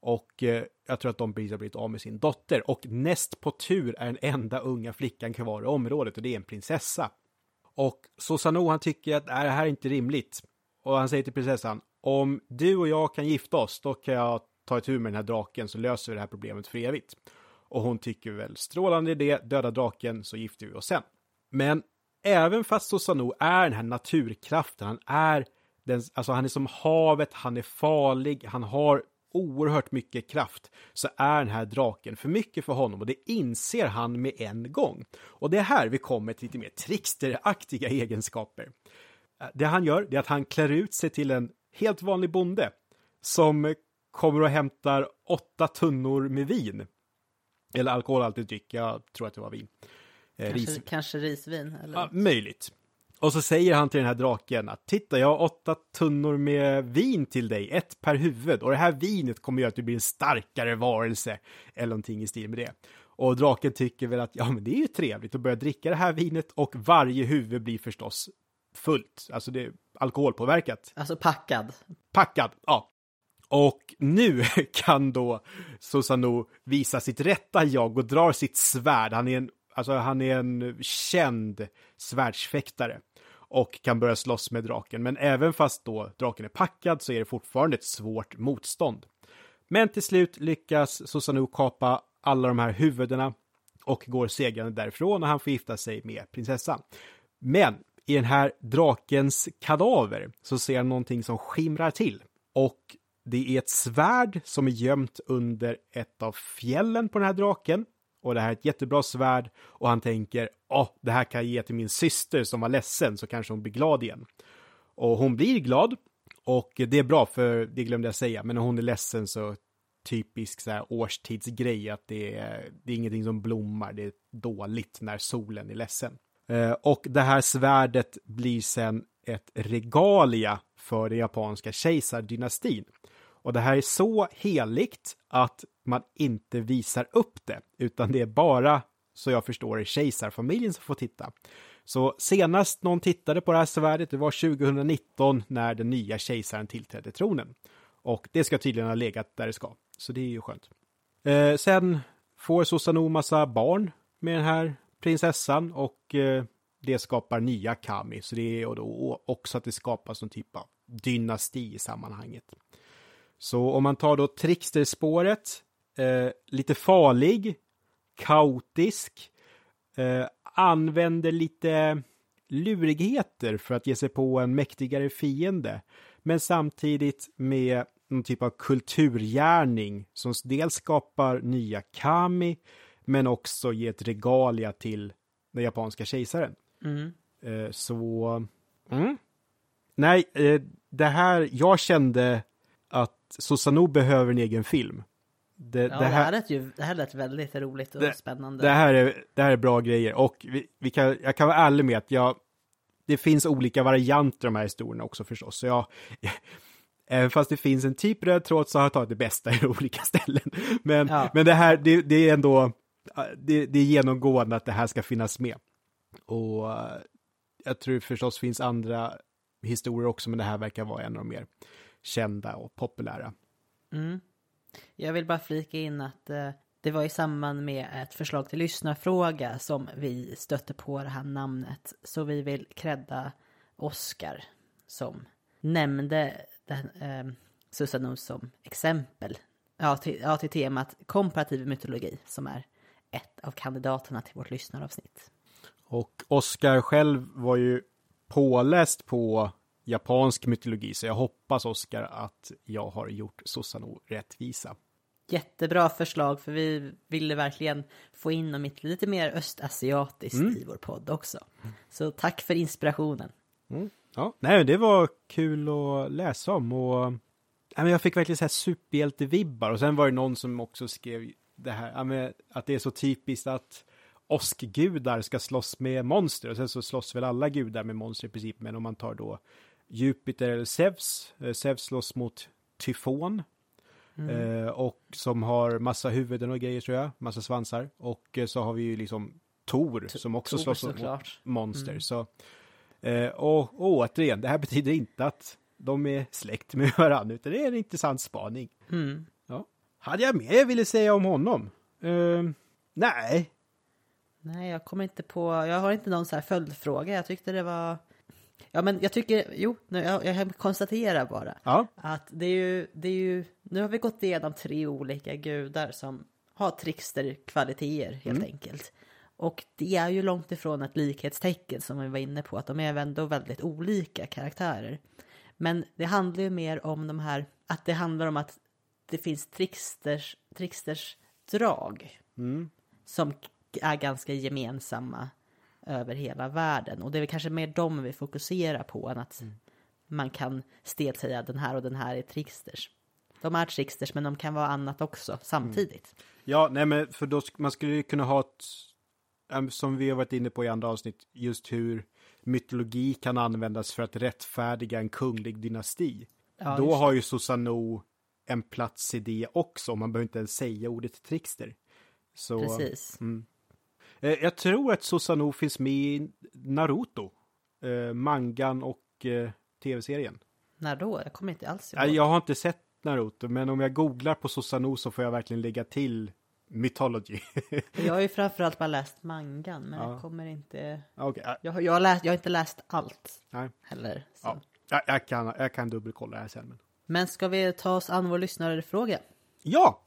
Och eh, jag tror att de precis har blivit av med sin dotter. Och näst på tur är den enda unga flickan kvar i området och det är en prinsessa. Och Susanoo han tycker att det här är inte rimligt. Och han säger till prinsessan, om du och jag kan gifta oss, då kan jag ta ett med den här draken så löser vi det här problemet för evigt. Och hon tycker väl strålande idé, döda draken så gifter vi oss sen. Men även fast Susanoo är den här naturkraften, han är den, alltså han är som havet, han är farlig, han har oerhört mycket kraft så är den här draken för mycket för honom och det inser han med en gång. Och det är här vi kommer till lite mer tricksteraktiga egenskaper. Det han gör är att han klär ut sig till en helt vanlig bonde som kommer och hämtar åtta tunnor med vin. Eller alkoholhaltig dryck, jag tror att det var vin. Eh, kanske, Ris. kanske risvin? Eller? Ja, möjligt. Och så säger han till den här draken att titta, jag har åtta tunnor med vin till dig, ett per huvud. Och det här vinet kommer göra att du blir en starkare varelse. Eller någonting i stil med det. Och draken tycker väl att ja, men det är ju trevligt att börja dricka det här vinet och varje huvud blir förstås fullt. Alltså det är alkoholpåverkat. Alltså packad. Packad, ja. Och nu kan då Susanoo visa sitt rätta jag och drar sitt svärd. Han är en, alltså han är en känd svärdsfäktare och kan börja slåss med draken. Men även fast då draken är packad så är det fortfarande ett svårt motstånd. Men till slut lyckas Susanoo kapa alla de här huvudena och går segrande därifrån och han får gifta sig med prinsessan. Men i den här drakens kadaver så ser han någonting som skimrar till. Och det är ett svärd som är gömt under ett av fjällen på den här draken. Och det här är ett jättebra svärd och han tänker, åh, oh, det här kan jag ge till min syster som var ledsen så kanske hon blir glad igen. Och hon blir glad och det är bra för det glömde jag säga, men när hon är ledsen så typisk så här årstidsgrej att det är, det är ingenting som blommar, det är dåligt när solen är ledsen. Eh, och det här svärdet blir sen ett regalia för den japanska kejsardynastin. Och det här är så heligt att man inte visar upp det, utan det är bara, så jag förstår det kejsarfamiljen som får titta. Så senast någon tittade på det här svärdet, det var 2019 när den nya kejsaren tillträdde tronen. Och det ska tydligen ha legat där det ska, så det är ju skönt. Eh, sen får Susanoo massa barn med den här prinsessan och eh, det skapar nya kami, så det är då också att det skapas någon typ av dynasti i sammanhanget. Så om man tar då tricksterspåret eh, lite farlig, kaotisk, eh, använder lite lurigheter för att ge sig på en mäktigare fiende. Men samtidigt med någon typ av kulturgärning som dels skapar nya kami men också ger ett regalia till den japanska kejsaren. Mm. Eh, så... Mm. Nej, eh, det här... Jag kände att Susanoo behöver en egen film. Det, Ja, det det, här, här lät ju, det här lät väldigt roligt och Det- spännande. det, här är, det här är bra grejer och vi, vi kan, jag kan vara ärlig med att jag, det finns olika varianter av de här historierna också förstås. Så jag, även fast det finns en typ röd tråd så har jag tagit det bästa i olika ställen. Men, Ja. men det här, det, det är ändå, Eh, det, det är genomgående att det här ska finnas med. Och eh, jag tror förstås finns andra historier också, men det här verkar vara en av de mer kända och populära. Mm. Jag vill bara flika in att eh, det var i samband med ett förslag till lyssnarfråga som vi stötte på det här namnet. Så vi vill credda Oscar som nämnde den, eh, Susanoo som exempel. Ja till, ja, till temat komparativ mytologi som är ett av kandidaterna till vårt lyssnaravsnitt. Och Oscar själv var ju påläst på japansk mytologi, så jag hoppas Oscar att jag har gjort Susanoo rättvisa. Jättebra förslag för vi ville verkligen få in dem lite mer östasiatiskt i vår podd också. Så tack för inspirationen. Ja, nej, det var kul att läsa om och jag fick verkligen så här superhjälte-vibbar och sen var det någon som också skrev det här, att det är så typiskt att åskgudar ska slåss med monster och sen så slåss väl alla gudar med monster i princip, men om man tar då Jupiter eller Zeus, eh, Zeus slåss mot Tyfon eh, och som har massa huvuden och grejer tror jag, massa svansar och eh, så har vi ju liksom Tor som också Tor, slåss mot monster. Så, eh, och, och återigen, det här betyder inte att de är släkt med varandra, utan det är en intressant spaning. Mm. Hade jag mer jag ville säga om honom? Eh, nej. Nej, jag kommer inte på, jag har inte någon så här följdfråga. Jag tyckte det var, ja men jag tycker, jo, nu- jag, jag konstaterar bara Ja. att det är ju, det är ju, nu har vi gått igenom tre olika gudar som har trickster-kvaliteter helt enkelt. Och det är ju långt ifrån ett likhetstecken som vi var inne på, att de är ändå väldigt olika karaktärer. Men det handlar ju mer om de här, att det handlar om att det finns tricksters, tricksters drag som k- är ganska gemensamma över hela världen. Och det är väl kanske mer dem vi fokuserar på än att man kan stelt säga den här och den här är tricksters. De är tricksters men de kan vara annat också samtidigt. Ja, nej men för då man skulle ju kunna ha ett, som vi har varit inne på i andra avsnitt, just hur mytologi kan användas för att rättfärdiga en kunglig dynasti. Ja, då har ju Susanoo en plats i det också, man behöver inte ens säga ordet trickster. Så, Precis. Eh, jag tror att Susanoo finns med i Naruto, eh, mangan och eh, tv-serien. När då? Jag kommer inte alls ihåg. Jag har inte sett Naruto, men om jag googlar på Susanoo så får jag verkligen lägga till mythology. Jag har ju framförallt bara läst mangan men Ja. jag kommer inte... Ja, Jag, har- jag, har läst, jag har inte läst allt nej. heller. Ja, jag, jag, kan, jag kan dubbelkolla det här sen. Men... Men ska vi ta oss an vår lyssnarfråga? Ja!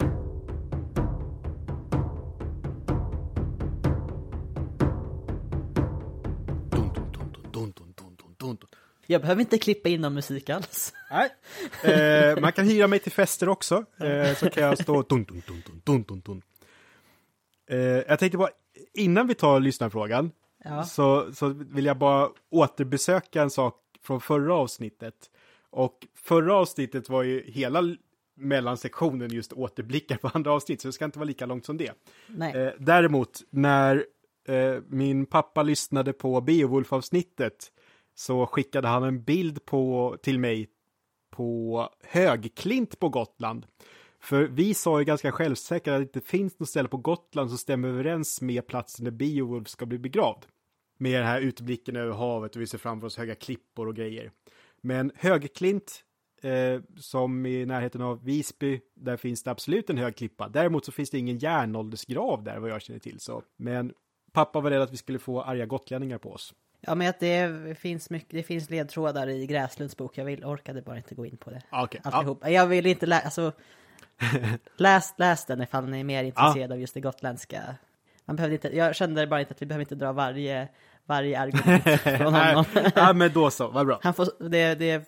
Jag behöver inte klippa in någon musik alls. Nej. Eh, man kan hyra mig till fester också, eh, så kan jag stå... Dun, dun, dun, dun, dun, dun. Eh, jag tänkte bara, innan vi tar lyssnarfrågan, ja. så, så vill jag bara återbesöka en sak från förra avsnittet. Och förra avsnittet var ju hela mellansektionen just återblickar på andra avsnitt, så det ska inte vara lika långt som det. Eh, däremot, när eh, min pappa lyssnade på Beowulf-avsnittet så skickade han en bild på, till mig på Högklint på Gotland. För vi sa ju ganska självsäkert att det inte finns något ställe på Gotland som stämmer överens med platsen där Beowulf ska bli begravd. Med den här utblicken över havet och vi ser framför oss höga klippor och grejer. Men Högklint, eh, som i närheten av Visby, där finns det absolut en hög klippa. Däremot så finns det ingen järnåldersgrav där vad jag känner till. Så. Men pappa var rädd att vi skulle få arga gotlänningar på oss. Ja, men att det finns, mycket, det finns ledtrådar i Gräslunds bok. Jag vill, orkade bara inte gå in på det. Ah, okej. Ja. Alltihop. Jag vill inte läsa, alltså, läs, läs den ifall ni är mer intresserade av just det gotländska. Man behövde inte, jag kände bara inte att vi behöver inte dra varje, varje argument från honom. ja, men då så, vad bra. Han får, det, det,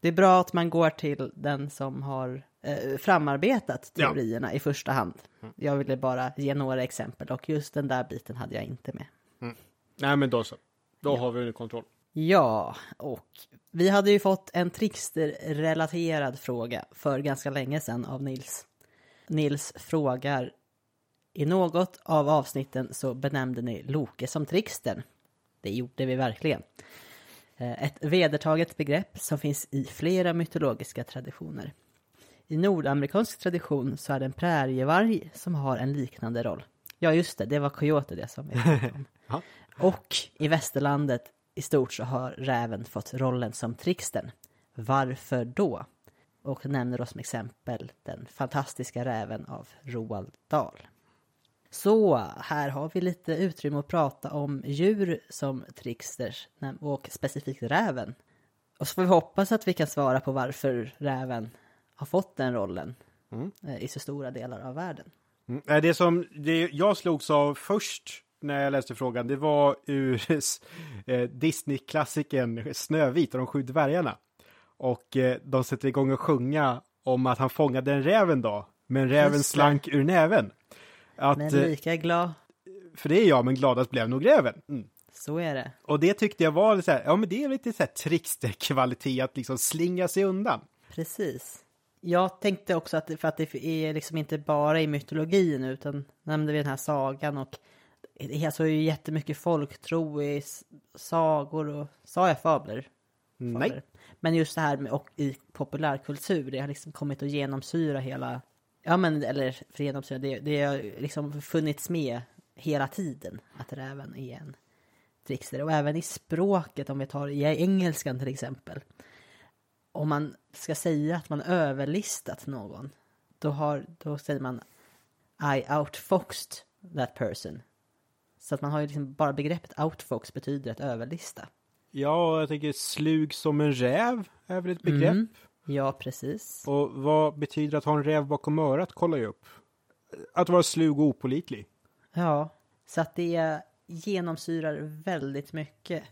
det är bra att man går till den som har eh, framarbetat Ja. teorierna i första hand. Jag ville bara ge några exempel och just den där biten hade jag inte med. Nej, men då så. Då har vi under kontroll. Ja, och vi hade ju fått en Trickster-relaterad fråga för ganska länge sedan av Nils. Nils frågar i något av avsnitten så benämnde ni Loke som Trickstern. Det gjorde vi verkligen. Eh, Ett vedertaget begrepp som finns i flera mytologiska traditioner. I nordamerikansk tradition så är det en prärievarg som har en liknande roll. Ja, just det, det var Coyote det som vi pratade om. Och i västerlandet i stort så har räven fått rollen som Trickstern. Varför då? Och nämner då som exempel den fantastiska räven av Roald Dahl. Så här har vi lite utrymme att prata om djur som tricksters och specifikt räven. Och så får vi hoppas att vi kan svara på varför räven har fått den rollen eh, i så stora delar av världen. Mm. Nej, Det som det jag slogs av först när jag läste frågan, det var ur eh, Disney-klassikern Snövit och de sju dvärgarna. Och eh, de sätter igång och sjunga om att han fångade en räv en dag, men räven slank ur näven. Att, Men eh, lika glad, för det är jag, men gladast blev nog räven. Mm. så är det. Och det tyckte jag var så här, ja men det är lite så här trickster-kvalitet att liksom slinga sig undan. Precis. Jag tänkte också att för att det är liksom inte bara i mytologin utan nämnde vi den här sagan och det är alltså ju jättemycket folktro i sagor och, sa jag fabler? Nej. Men just det här med, och i populärkultur, det har liksom kommit att genomsyra hela, ja men eller för genomsyra, det, det har liksom funnits med hela tiden att räven är en trickster. Och även i språket, om vi tar i engelskan till exempel. Om man ska säga att man överlistat någon, då, har, då säger man I outfoxed that person. Så att man har ju liksom bara begreppet outfox betyder att överlista. Ja, jag tänker slug som en räv är väl ett begrepp. Mm. Ja, precis. Och vad betyder att ha en räv bakom örat? Kollar jag upp. Att vara slug och opolitlig. Ja, så att det genomsyrar väldigt mycket.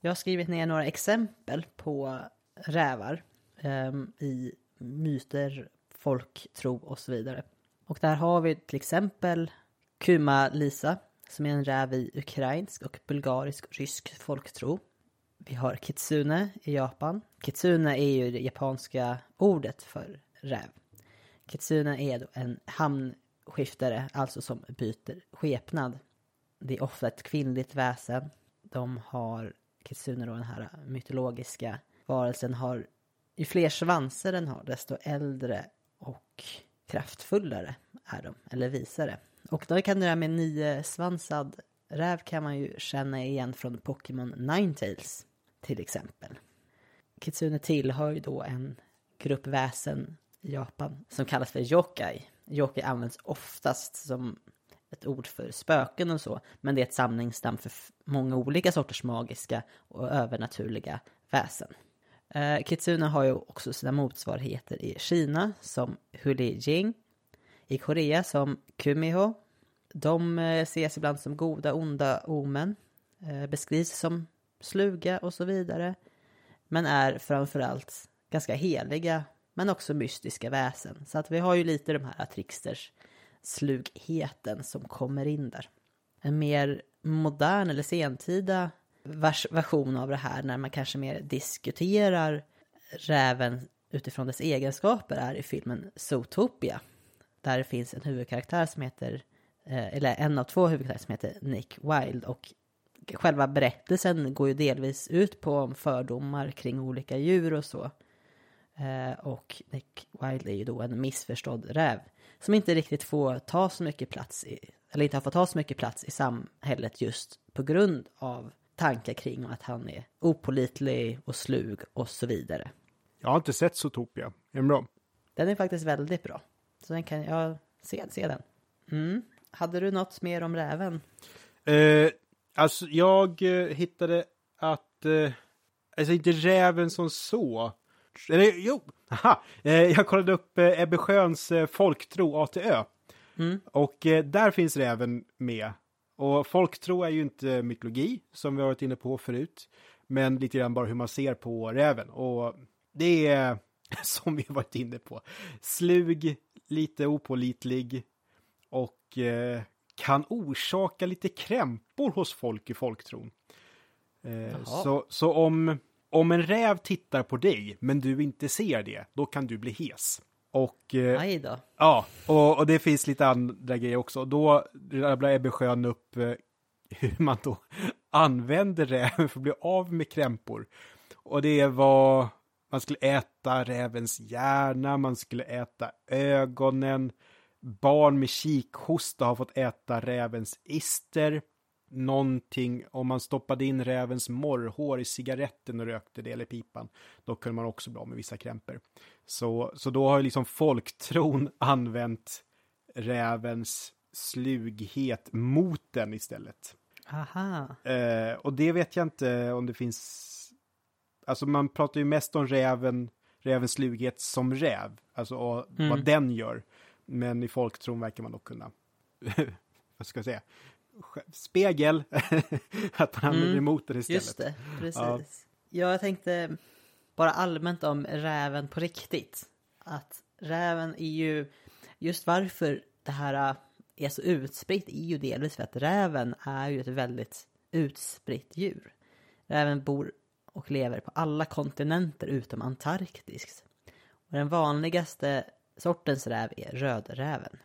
Jag har skrivit ner några exempel på rävar ehm, i myter, folktro och så vidare. Och där har vi till exempel Kuma-Lisa som är en räv i ukrainsk och bulgarisk rysk folktro. Vi har Kitsune i Japan. Kitsune är ju det japanska ordet för räv. Kitsune är då en hamnskiftare, alltså som byter skepnad. Det är ofta ett kvinnligt väsen. De har, Kitsune då, den här mytologiska varelsen har, ju fler svanser den har, desto äldre och kraftfullare är de, eller visare. Och då kan det där med niosvansad räv kan man ju känna igen från Pokémon Ninetales till exempel. Kitsune tillhör ju då en grupp väsen i Japan som kallas för yokai. Yokai används oftast som ett ord för spöken och så, men det är ett samlingsnamn för många olika sorters magiska och övernaturliga väsen. Eh, Kitsune har ju också sina motsvarigheter i Kina som Hulijing, i Korea som Kumiho. De eh, ses ibland som goda, onda omen, eh, beskrivs som sluga och så vidare, men är framförallt ganska heliga, men också mystiska väsen. Så att vi har ju lite de här tricksters slugheten som kommer in där. En mer modern eller sentida vers- version av det här när man kanske mer diskuterar räven utifrån dess egenskaper är i filmen Zootopia. Där det finns en huvudkaraktär som heter, eh, eller en av två huvudkaraktärer som heter Nick Wilde och själva berättelsen går ju delvis ut på fördomar kring olika djur och så. Eh, och Nick Wilde är ju då en missförstådd räv som inte riktigt får ta så mycket plats i, eller inte har fått ta så mycket plats i samhället just på grund av tankar kring att han är opolitlig och slug och så vidare. Jag har inte sett Zootopia. Är den bra? Den är faktiskt väldigt bra. Så den kan jag se, se den. Mm. Hade du något mer om räven? Eh, alltså, jag eh, hittade att... Eh, alltså inte räven som så. Eller jo, haha, eh, jag kollade upp eh, Ebbe Sjöns eh, folktro ATÖ. Mm. Och eh, där finns räven med. Och folktro är ju inte mytologi, som vi har varit inne på förut. Men lite grann bara hur man ser på räven. Och det är, som vi har varit inne på, slug, lite opålitlig och eh, kan orsaka lite krämpor hos folk i folktron. Eh, så, så om, om en räv tittar på dig, men du inte ser det, då kan du bli hes. Och eh. Ja, och, och det finns lite andra grejer också. Då rabblar Ebbe Schön upp eh, hur man då använder räven för att bli av med krämpor. Och det var, man skulle äta rävens hjärna, man skulle äta ögonen, barn med kikhosta har fått äta rävens ister, någonting, om man stoppade in rävens morrhår i cigaretten och rökte det eller pipan, då kunde man också bli av med vissa krämpor. Så, så då har ju liksom folktron använt rävens slughet mot den istället. Aha. Eh, och det vet jag inte om det finns... Alltså man pratar ju mest om räven, rävens slughet som räv, alltså och Mm. vad den gör. Men i folktron verkar man då kunna, vad ska jag säga, spegel, att man använder Mm, emot den istället. Just det, precis. Ja. Ja. jag tänkte bara allmänt om räven på riktigt. Att räven är ju, just varför det här äh, är så utspritt är ju delvis för att räven är ju ett väldigt utspritt djur. Räven bor och lever på alla kontinenter utom Antarktis. Och den vanligaste sortens räv är rödräven.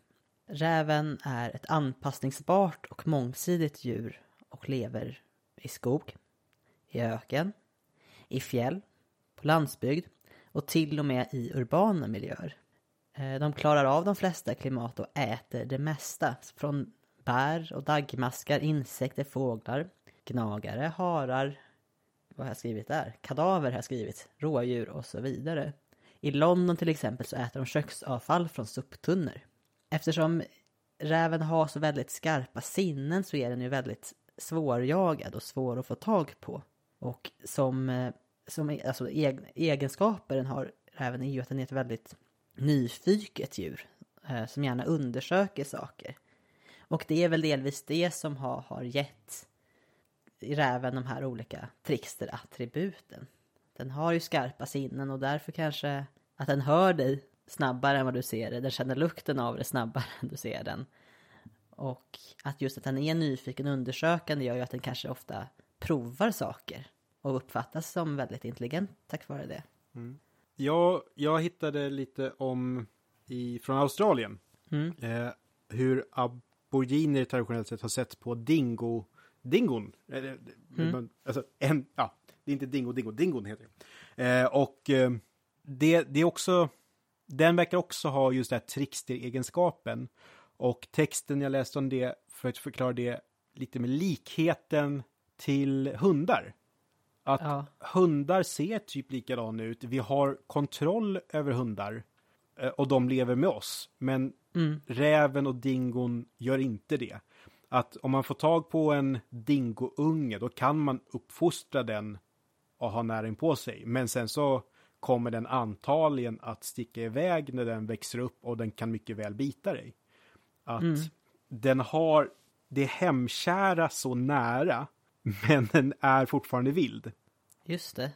Räven är ett anpassningsbart och mångsidigt djur och lever i skog, i öken, i fjäll, på landsbygd och till och med i urbana miljöer. Eh, de klarar av de flesta klimat och äter det mesta. Från bär och daggmaskar, insekter, fåglar, gnagare, harar, vad har jag skrivit där? Kadaver har jag skrivit, rådjur och så vidare. I London till exempel så äter de köksavfall från soptunnor. Eftersom räven har så väldigt skarpa sinnen så är den ju väldigt svårjagad och svår att få tag på. Och som, eh, som e-, alltså, egenskaper den har räven är ju att den är ett väldigt nyfiket djur. Eh, som gärna undersöker saker. Och det är väl delvis det som har, har gett räven de här olika trickster-attributen. Den har ju skarpa sinnen och därför kanske att den hör dig snabbare än vad du ser det. Den känner lukten av det snabbare än du ser den. Och att just att den är nyfiken och undersökande gör ju att den kanske ofta provar saker och uppfattas som väldigt intelligent tack vare det. Jag, jag hittade lite om i, från Australien. Mm. Eh, hur aboriginer traditionellt sett har sett på dingo, dingon. Eh, det- Mm. Alltså en, ja, det är inte dingo, dingo, dingon heter det. Eh, och eh, det, det är också, den verkar också ha just den här trickster-egenskapen. Och texten jag läste om det, för att förklara det lite med likheten till hundar. Att Ja. hundar ser typ likadana ut. Vi har kontroll över hundar eh, och de lever med oss. Men Mm. räven och dingon gör inte det. Att om man får tag på en dingounge då kan man uppfostra den och ha näring på sig. Men sen så kommer den antagligen att sticka iväg när den växer upp och den kan mycket väl bita dig. Att Mm. den har det hemkära så nära men den är fortfarande vild. Just det.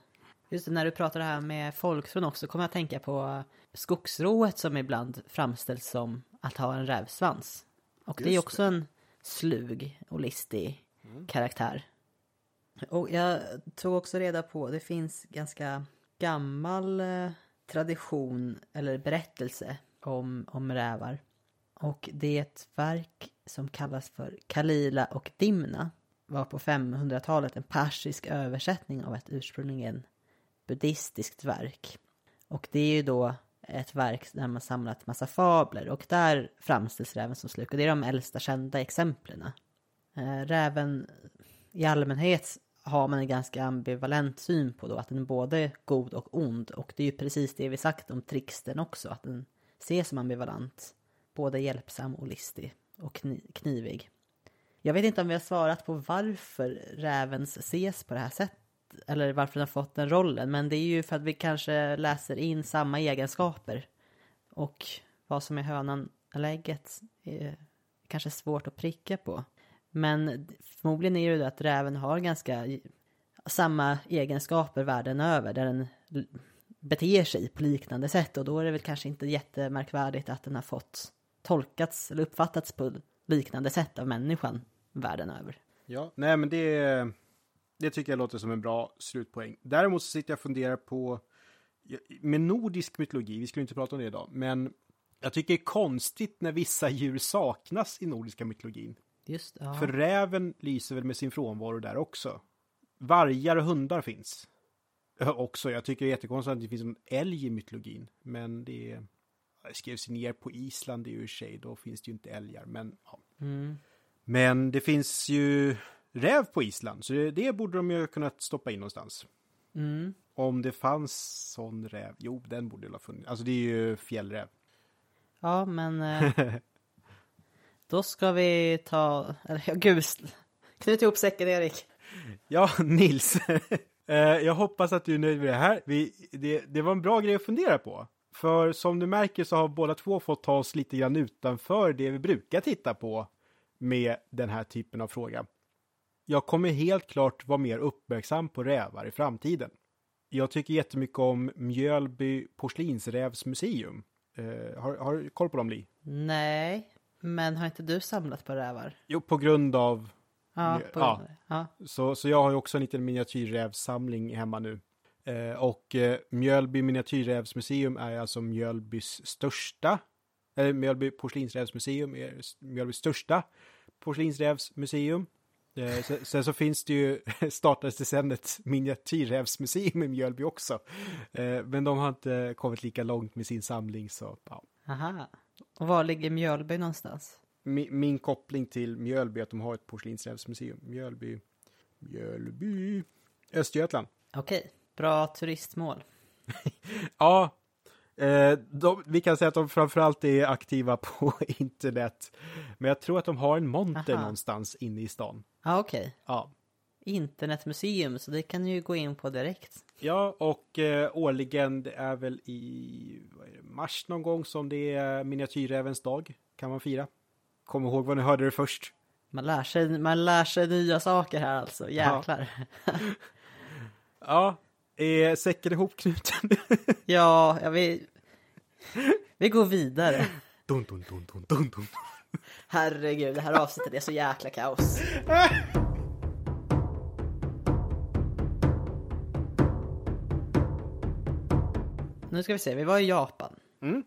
Just det, när du pratar det här med folktron också kommer jag att tänka på skogsrået som ibland framställs som att ha en rävsvans. Och det är Just också en slug och listig karaktär. Och jag tog också reda på, det finns ganska gammal eh, tradition eller berättelse om, om rävar. Och det är ett verk som kallas för Kalila och Dimna. Var på 500-talet en persisk översättning av ett ursprungligen buddhistiskt verk. Och det är ju då ett verk där man samlat massa fabler och där framställs räven som sluk. Och det är de äldsta kända exemplen. Eh, räven i allmänhet har man en ganska ambivalent syn på då, att den är både god och ond. Och det är ju precis det vi sagt om trickstern också, att den ses som ambivalent. Både hjälpsam och listig och kni- knivig. Jag vet inte om vi har svarat på varför räven ses på det här sättet. eller varför den har fått den rollen. Men det är ju för att vi kanske läser in samma egenskaper. Och vad som är hönan eller ägget är kanske svårt att pricka på. Men förmodligen är det ju att räven har ganska samma egenskaper världen över. Där den beter sig på liknande sätt. Och då är det väl kanske inte jättemärkvärdigt att den har fått tolkats eller uppfattats på liknande sätt av människan världen över. Ja, nej men det, det tycker jag låter som en bra slutpoäng. Däremot så sitter jag och funderar på, med nordisk mytologi, vi skulle inte prata om det idag, men jag tycker det är konstigt när vissa djur saknas i nordiska mytologin. Just ja. För räven lyser väl med sin frånvaro där också. Vargar och hundar finns. Också, jag tycker det är jättekonstigt att det finns en älg i mytologin. Men det, det skrevs ner på Island i och för sig, då finns det ju inte älgar. Men, ja. Mm. men det finns ju räv på Island, så det, det borde de ju kunnat stoppa in någonstans. Mm. Om det fanns sån räv, jo den borde ha funnits. Alltså det är ju fjällräv. Ja, men eh, då ska vi ta, eller gud, knut ihop säcken Erik. Ja, Nils. Eh, jag hoppas att du är nöjd med det här. Vi, det, det var en bra grej att fundera på. För som du märker så har båda två fått ta oss lite grann utanför det vi brukar titta på med den här typen av fråga. Jag kommer helt klart vara mer uppmärksam på rävar i framtiden. Jag tycker jättemycket om Mjölby porslinsrävsmuseum. Eh, har, har du koll på dem, Li? Nej, men har inte du samlat på rävar? Jo, på grund av... Ja, på, Ja. ja. Så, så jag har ju också en liten miniatyrrävssamling hemma nu. Eh, och eh, Mjölby miniatyrrävsmuseum är alltså Mjölbys största, eller Mjölby porslinsrävsmuseum är Mjölbys största porslinsrävsmuseum. Eh, sen, sen så finns det ju, startades det sen ett miniatyrrävsmuseum i Mjölby också. Eh, men de har inte kommit lika långt med sin samling så, ja. Aha. Och var ligger Mjölby någonstans? Min, min koppling till Mjölby är att de har ett porslinsrävsmuseum. Mjölby, Mjölby, Östergötland. Okej, bra turistmål. Ja, eh, de, vi kan säga att de framförallt är aktiva på internet. Men jag tror att de har en monter Aha. någonstans inne i stan. Ja, okej. Ja, Internetmuseum, så det kan ni ju gå in på direkt. Ja och eh, årligen, det är väl i är det, mars någon gång som det är miniatyrrävens dag. Kan man fira. Kom ihåg vad ni hörde det först. Man lär sig, man lär sig nya saker här alltså, jäklar. Ja, är säcken ihopknuten? Ja, ja vi, vi går vidare. dun, dun, dun, dun, dun, dun. Herregud, det här avsnittet är så jäkla kaos. Nu ska vi se, vi var i Japan. Mm.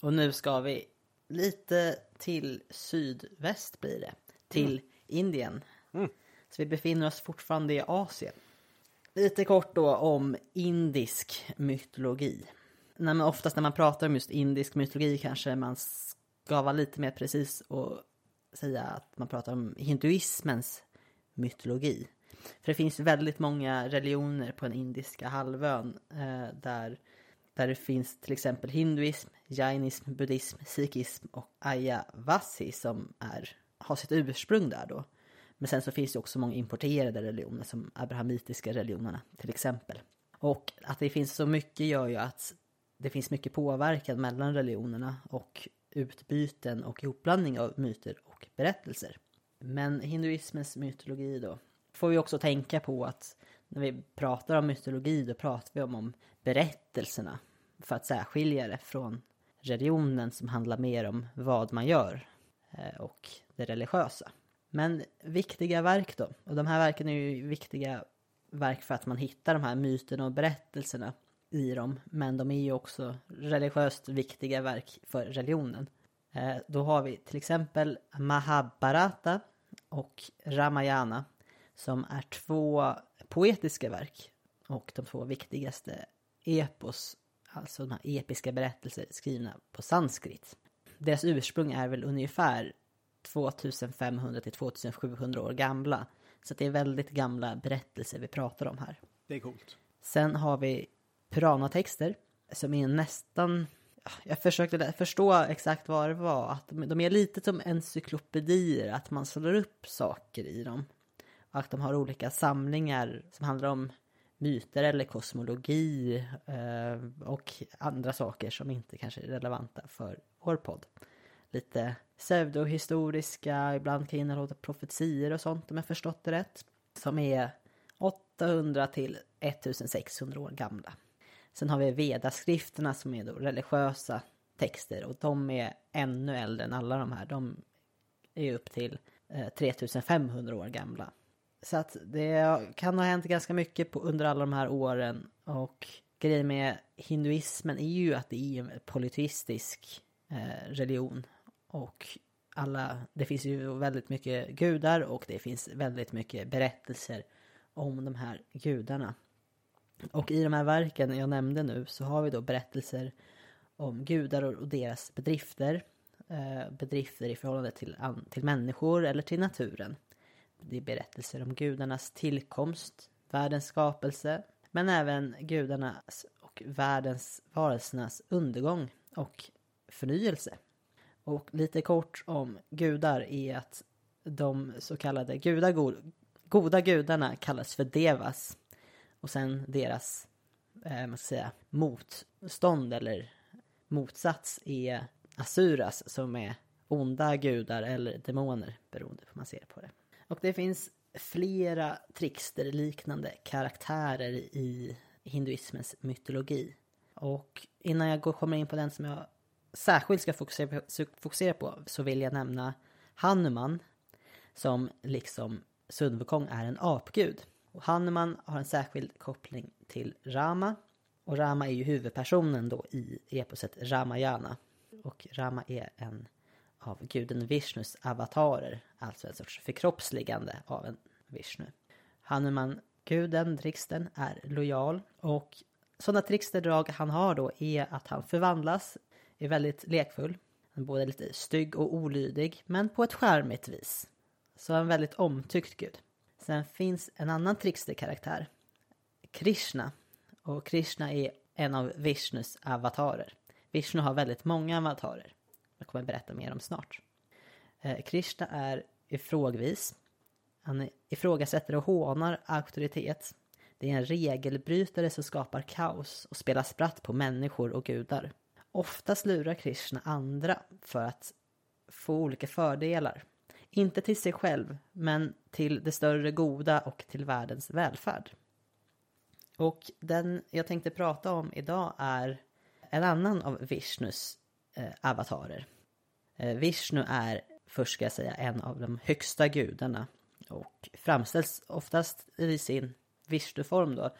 Och nu ska vi lite till sydväst blir det. Till Indien. Mm. Så vi befinner oss fortfarande i Asien. Lite kort då om indisk mytologi. När man, oftast när man pratar om just indisk mytologi kanske man ska vara lite mer precis och säga att man pratar om hinduismens mytologi. För det finns väldigt många religioner på den indiska halvön eh, där, där det finns till exempel hinduism, jainism, buddhism, sikhism och ayavasi som är, har sitt ursprung där då. Men sen så finns det också många importerade religioner som abrahamitiska religionerna till exempel. Och att det finns så mycket gör ju att det finns mycket påverkan mellan religionerna och utbyten och ihopblandning av myter och berättelser. Men hinduismens mytologi då får vi också tänka på att när vi pratar om mytologi då pratar vi om, om berättelserna för att särskilja det från religionen som handlar mer om vad man gör eh, och det religiösa. Men viktiga verk då? Och de här verken är ju viktiga verk för att man hittar de här myterna och berättelserna i dem. Men de är ju också religiöst viktiga verk för religionen. Eh, då har vi till exempel Mahabharata och Ramayana som är två poetiska verk och de två viktigaste epos, alltså de här episka berättelser skrivna på sanskrit. Deras ursprung är väl ungefär 2500 till 2700 år gamla. Så det är väldigt gamla berättelser vi pratar om här. Det är coolt. Sen har vi Purana-texter som är nästan... Jag försökte förstå exakt vad det var. Att de är lite som encyklopedier, att man slår upp saker i dem. Och att de har olika samlingar som handlar om myter eller kosmologi eh, och andra saker som inte kanske är relevanta för vår podd. Lite pseudohistoriska, ibland kan innehålla profetier och sånt om jag förstått det rätt. Som är 800 till 1600 år gamla. Sen har vi vedaskrifterna som är då religiösa texter och de är ännu äldre än alla de här. De är upp till eh, 3500 år gamla. Så att det kan ha hänt ganska mycket på, under alla de här åren. Och grejen med hinduismen är ju att det är en polyteistisk eh, religion. Och alla, det finns ju väldigt mycket gudar och det finns väldigt mycket berättelser om de här gudarna. Och i de här verken jag nämnde nu så har vi då berättelser om gudar och deras bedrifter. Eh, bedrifter i förhållande till, till människor eller till naturen. Det är berättelser om gudarnas tillkomst, världens skapelse, men även gudarnas och världens varelsernas undergång och förnyelse. Och lite kort om gudar är att de så kallade guda, goda gudarna kallas för devas. Och sen deras eh, man ska säga, motstånd eller motsats är asuras som är onda gudar eller demoner beroende på hur man ser på det. Och det finns flera trickster-liknande karaktärer i hinduismens mytologi. Och innan jag går, kommer in på den som jag särskilt ska fokusera på, fokusera på så vill jag nämna Hanuman som liksom Sun Wukong är en apgud. Och Hanuman har en särskild koppling till Rama. Och Rama är ju huvudpersonen då i eposet Ramayana. Och Rama är en av guden Vishnus avatarer, alltså en sorts förkroppsligande av en Vishnu. Hanuman, guden, Drixten, är lojal och sådana tricksterdrag han har då är att han förvandlas, är väldigt lekfull, både lite stygg och olydig, men på ett charmigt vis. Så en väldigt omtyckt gud. Sen finns en annan tricksterkaraktär, Krishna. Och Krishna är en av Vishnus avatarer. Vishnu har väldigt många avatarer. Jag kommer berätta mer om snart. Eh, Krishna är ifrågvis. Han ifrågasätter och hånar auktoritet. Det är en regelbrytare som skapar kaos och spelar spratt på människor och gudar. Oftast lurar Krishna andra för att få olika fördelar. Inte till sig själv, men till det större goda och till världens välfärd. Och den jag tänkte prata om idag är en annan av Vishnus eh, avatarer. Eh, Vishnu är, först ska jag säga, en av de högsta gudarna och framställs oftast i sin Vishnu-form då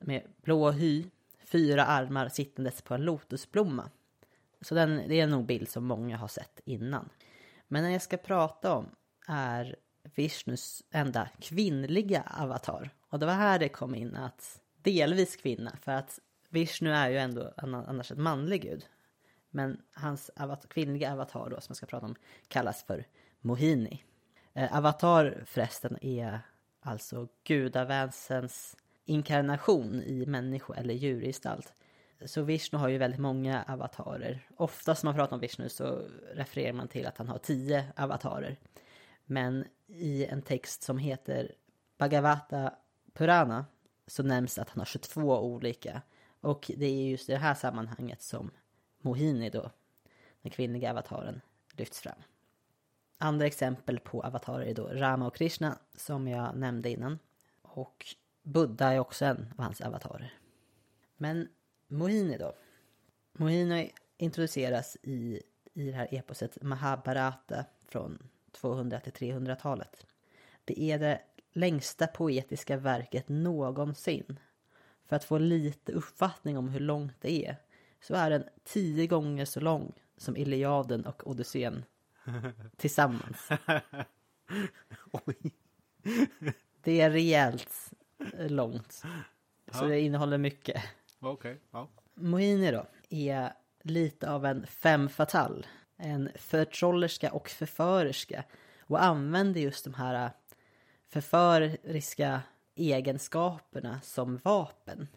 med blå hy, fyra armar sittandes på en lotusblomma. Så den, det är nog bild som många har sett innan. Men den jag ska prata om är Vishnus enda kvinnliga avatar. Och det var här det kom in att delvis kvinna, för att Vishnu är ju ändå annars en manlig gud. Men hans avatar, kvinnliga avatar då, som jag ska prata om, kallas för Mohini. Eh, avatar förresten är alltså gudaväsens inkarnation i människo eller djurgestalt. Så Vishnu har ju väldigt många avatarer. Oftast när man pratar om Vishnu så refererar man till att han har tio avatarer. Men i en text som heter Bhagavata Purana så nämns att han har 22 olika. Och det är just i det här sammanhanget som Mohini då, den kvinnliga avataren, lyfts fram. Andra exempel på avatarer är då Rama och Krishna som jag nämnde innan. Och Buddha är också en av hans avatarer. Men Mohini då? Mohini introduceras i, i det här eposet Mahabharata från 200 till 300-talet. Det är det längsta poetiska verket någonsin. För att få lite uppfattning om hur långt det är så är den tio gånger så lång som Iliaden och Odysseen tillsammans. det är rejält långt. Så ja. det innehåller mycket. Okej, okay. ja. Mohini då är lite av en femme fatale. En förtrollerska och förförerska. Och använder just de här förföriska egenskaperna som vapen.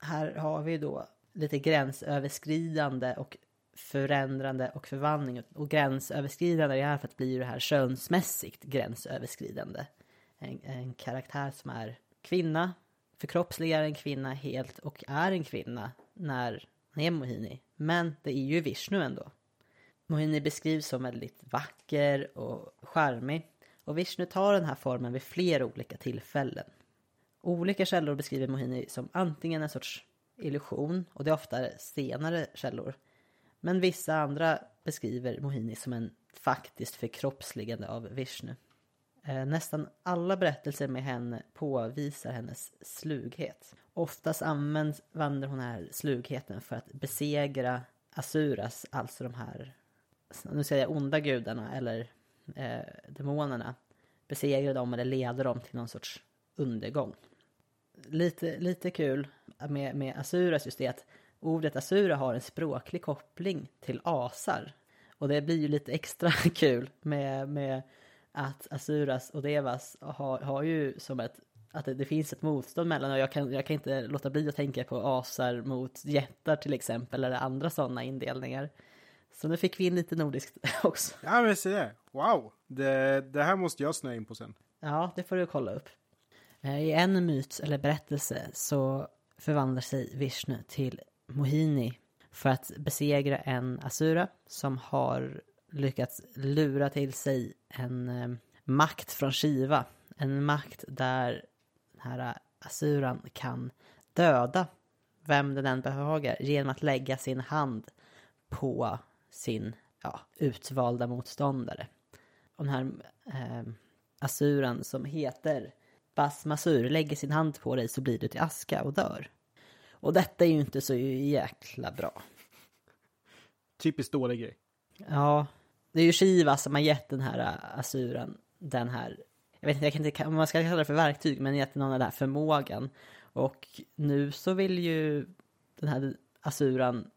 Här har vi då lite gränsöverskridande och förändrande och förvandling. Och gränsöverskridande är det här för att bli det här könsmässigt gränsöverskridande. En, en karaktär som är kvinna, förkroppsligar en kvinna helt och är en kvinna när han är Mohini. Men det är ju Vishnu ändå. Mohini beskrivs som väldigt vacker och charmig. Och Vishnu tar den här formen vid flera olika tillfällen. Olika källor beskriver Mohini som antingen en sorts illusion, och det är ofta senare källor. Men vissa andra beskriver Mohini som en faktiskt förkroppsligande av Vishnu. Eh, nästan alla berättelser med henne påvisar hennes slughet. Oftast använder hon den här slugheten för att besegra Asuras, alltså de här, nu säger jag onda gudarna eller eh, demonerna. Besegra dem eller leda dem till någon sorts undergång. Lite, lite kul med, med Asuras just det att ordet Asura har en språklig koppling till asar. Och det blir ju lite extra kul med, med att Asuras och Devas har, har ju som ett att det, det, finns ett motstånd mellan och jag kan, jag kan inte låta bli att tänka på asar mot jättar till exempel eller andra sådana indelningar. Så nu fick vi in lite nordiskt också. Ja men se det, wow! Det, det här måste jag snöa in på sen. Ja, det får du kolla upp. Eh, I en myt eller berättelse så förvandlar sig Vishnu till Mohini för att besegra en Asura som har lyckats lura till sig en eh, makt från Shiva. En makt där den här Asuran kan döda vem den än behagar genom att lägga sin hand på sin ja, utvalda motståndare. Och den här eh, Asuran som heter Basmasur lägger sin hand på dig så blir du till aska och dör. Och detta är ju inte så jäkla bra. Typiskt dålig grej. Ja, det är ju Shiva som har gett den här äh, Asuran den här, jag vet inte, jag kan inte, man ska kalla det för verktyg, men gett någon den här förmågan. Och nu så vill ju den här Asuran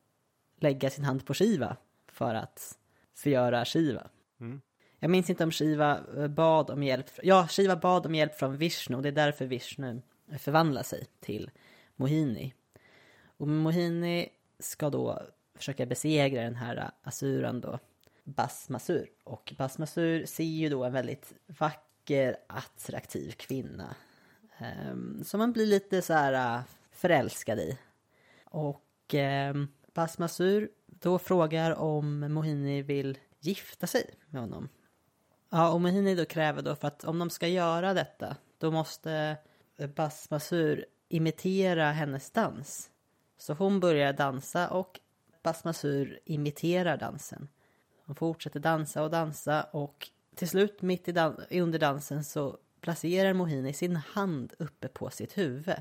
lägga sin hand på Shiva för att förgöra Shiva. Mm. Jag minns inte om Shiva eh, bad om hjälp. Ja, Shiva bad om hjälp från Vishnu och det är därför Vishnu förvandlar sig till Mohini. Och Mohini ska då försöka besegra den här eh, Asuran då, Basmasur. Och Basmasur ser ju då en väldigt vacker, attraktiv kvinna. Um, som man blir lite så här uh, förälskad i. Och um, Basmasur då frågar om Mohini vill gifta sig med honom. Ja, och Mohini då kräver då för att om de ska göra detta, då måste Basmasur imitera hennes dans. Så hon börjar dansa och Basmasur imiterar dansen. Hon fortsätter dansa och dansa och till slut mitt i dan under dansen så placerar Mohini sin hand uppe på sitt huvud.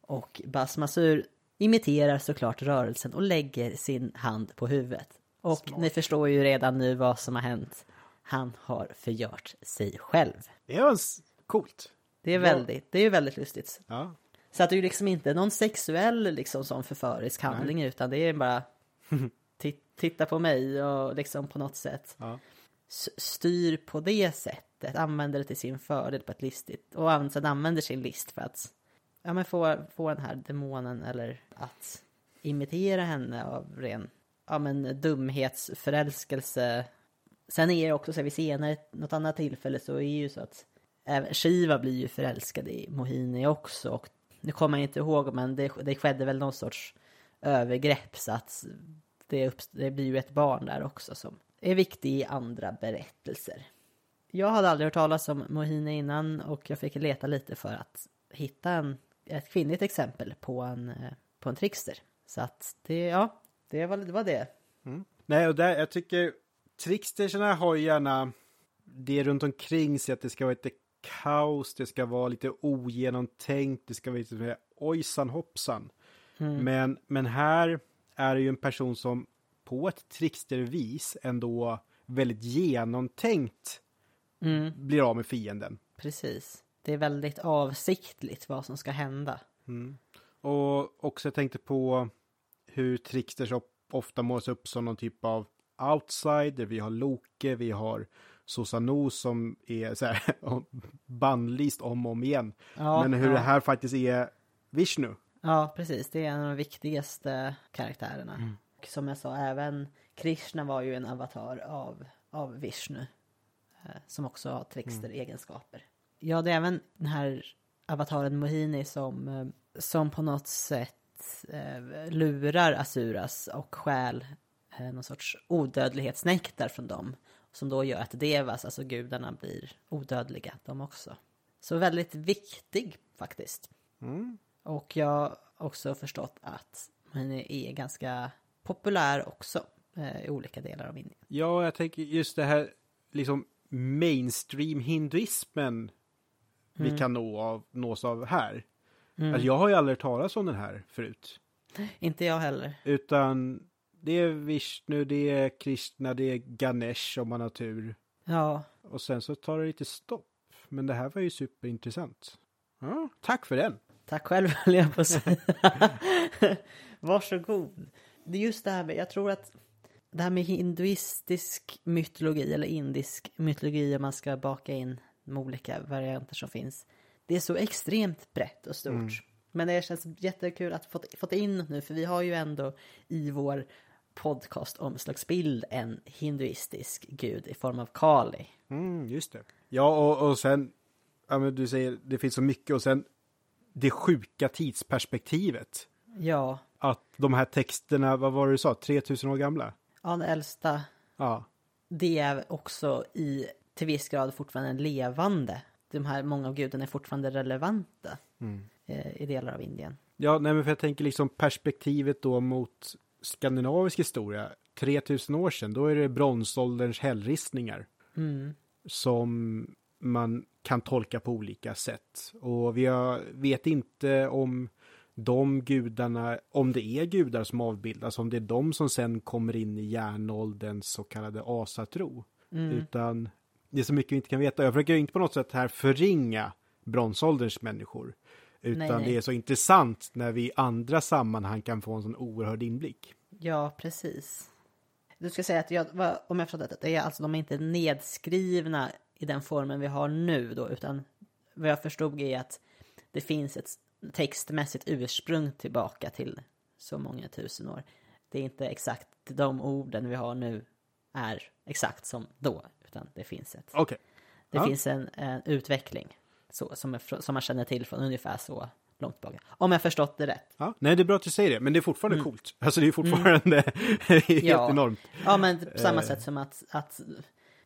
Och Basmasur imiterar såklart rörelsen och lägger sin hand på huvudet. Och Smart. ni förstår ju redan nu vad som har hänt. Han har förgört sig själv. Det är coolt. Det är väldigt, det är väldigt lustigt. Ja. Så att det är ju liksom inte någon sexuell liksom sån förförisk handling Nej. utan det är bara titta på mig och liksom på något sätt ja. styr på det sättet, använder det till sin fördel på ett listigt och sen använder sin list för att ja, men få, få den här demonen eller att imitera henne av ren ja, men dumhetsförälskelse. Sen är det också så att vi senare, något annat tillfälle så är det ju så att även Shiva blir ju förälskad i Mohini också och nu kommer jag inte ihåg, men det, det skedde väl någon sorts övergrepp så att det, upp, det blir ju ett barn där också som är viktig i andra berättelser. Jag hade aldrig hört talas om Mohini innan och jag fick leta lite för att hitta en, ett kvinnligt exempel på en, eh, på en trickster. Så att det, ja, det var det. Var det. Mm. Nej, och där, jag tycker tricksterserna har gärna det runt omkring sig att det ska vara ett kaos, det ska vara lite ogenomtänkt, det ska vara lite ojsan hoppsan. Mm. Men, men här är det ju en person som på ett trickstervis ändå väldigt genomtänkt mm. blir av med fienden. Precis. Det är väldigt avsiktligt vad som ska hända. Mm. Och också jag tänkte på hur tricksters ofta målas upp som någon typ av outsider. Vi har Loke, vi har Susanoo som är så här bannlyst om och om igen. Ja, Men hur ja. det här faktiskt är Vishnu. Ja, precis. Det är en av de viktigaste karaktärerna. Mm. Och som jag sa, även Krishna var ju en avatar av, av Vishnu. Eh, som också har trickster-egenskaper. Mm. Ja, det är även den här avataren Mohini som, eh, som på något sätt eh, lurar Asuras och stjäl någon sorts odödlighetsnektar från dem. Som då gör att Devas, alltså gudarna, blir odödliga de också. Så väldigt viktig faktiskt. Mm. Och jag har också förstått att Mohini är ganska populär också eh, i olika delar av Indien. Ja, jag tänker just det här liksom mainstream hinduismen vi kan nå av, nås av här. Alltså, jag har ju aldrig talas om den här förut. Inte jag heller. Utan det är Vishnu, det är Krishna, det är Ganesh om man har tur. Ja, Och sen så tar det lite stopp. Men det här var ju superintressant. Ja, tack för den. tack själv höll jag på att säga. Varsågod. Det är just det här med, jag tror att det här med hinduistisk mytologi eller indisk mytologi om man ska baka in de olika varianter som finns. Det är så extremt brett och stort. Men det känns jättekul att få fått in nu för vi har ju ändå i vår podcast omslagsbild en hinduistisk gud i form av Kali. Mm, just det. Ja, och, och sen, ja men du säger, det finns så mycket och sen det sjuka tidsperspektivet. Ja, Att de här texterna, vad var det du sa, 3000 år gamla? ja den äldsta Ja. det är också i till viss grad fortfarande levande. De här många av gudarna är fortfarande relevanta eh, i delar av Indien. Ja, nej men för jag tänker liksom perspektivet då mot skandinavisk historia. 3000 år sedan, då är det bronsålderns hällristningar. Som man kan tolka på olika sätt. Och vi har, vet inte om de gudarna, om det är gudar som avbildas, om det är de som sen kommer in i järnålderns så kallade asatro. Utan det är så mycket vi inte kan veta. Jag försöker inte på något sätt här förringa bronsålderns människor. Utan Nej, nej. det är så intressant när vi i andra sammanhang kan få en sån oerhörd inblick. Ja, precis. Du ska säga att jag, om jag förstått det, är alltså de är inte nedskrivna i den formen vi har nu då, utan vad jag förstod är att det finns ett textmässigt ursprung tillbaka till så många tusen år. Det är inte exakt de orden vi har nu är exakt som då, utan det finns ett Okej. Det Ja. finns en, en utveckling så, som, är, som man känner till från ungefär så långt tillbaka. Om jag förstått det rätt. Ja, nej, det är bra att du säger det, men det är fortfarande coolt. Alltså det är fortfarande helt Mm. Ja. enormt. Ja, men på samma Eh. sätt som att, att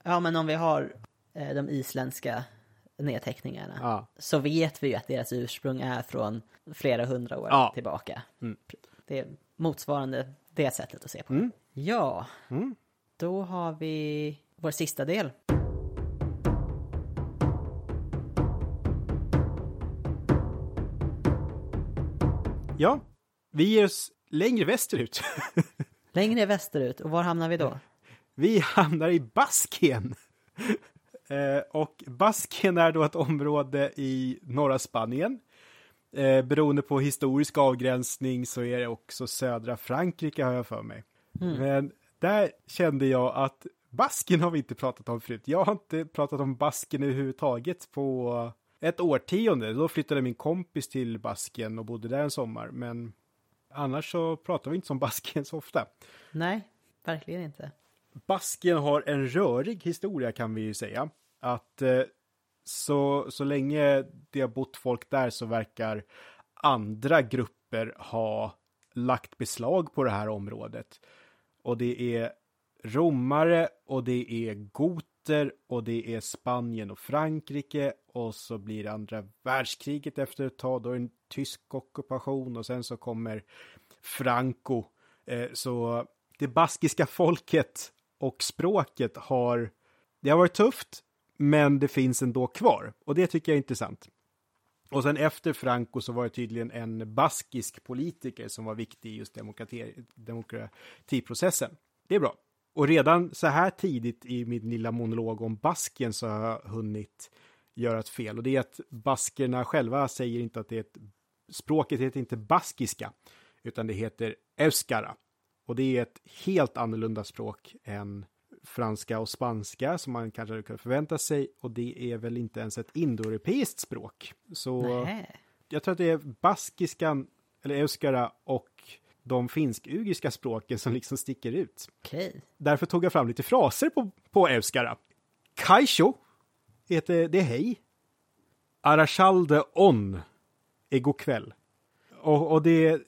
ja, men om vi har eh, de isländska nedteckningarna Ja. så vet vi ju att deras ursprung är från flera hundra år Ja. Mm. tillbaka. Det är motsvarande det sättet att se på. Mm. Ja, då har vi vår sista del. Ja, vi ger oss längre västerut. Längre västerut, och var hamnar vi då? Vi hamnar i Baskien. Eh, och Baskien är då ett område i norra Spanien. Eh, beroende på historisk avgränsning så är det också södra Frankrike har jag för mig. Men där kände jag att Baskien har vi inte pratat om förut. Jag har inte pratat om Baskien överhuvudtaget på ett årtionde. Då flyttade min kompis till Baskien och bodde där en sommar. Men annars så pratar vi inte om Baskien så ofta. Nej, verkligen inte. Baskien har en rörig historia kan vi ju säga. Att eh, så, så länge det har bott folk där så verkar andra grupper ha lagt beslag på det här området. Och det är romare och det är goter och det är Spanien och Frankrike och så blir det andra världskriget efter ett tag. Då är det en tysk ockupation och sen så kommer Franco. Eh, så det baskiska folket och språket har, det har varit tufft, men det finns ändå kvar. Och det tycker jag är intressant. Och sen efter Franco så var det tydligen en baskisk politiker som var viktig i just demokrati, demokratiprocessen. Det är bra. Och redan så här tidigt i min lilla monolog om Baskien så har jag hunnit göra ett fel. Och det är att baskerna själva säger inte att det är ett... Språket heter inte baskiska, utan det heter euskara. Och det är ett helt annorlunda språk än franska och spanska som man kanske kunnat förvänta sig. Och det är väl inte ens ett indoeuropeiskt språk. Så Nähä. jag tror att det är baskiskan, eller euskara och de finsk-ugriska språken som liksom sticker ut. Okej. Därför tog jag fram lite fraser på, på euskara. Kaisho heter det är hej. Arashalde On igår kväll. Och, och det är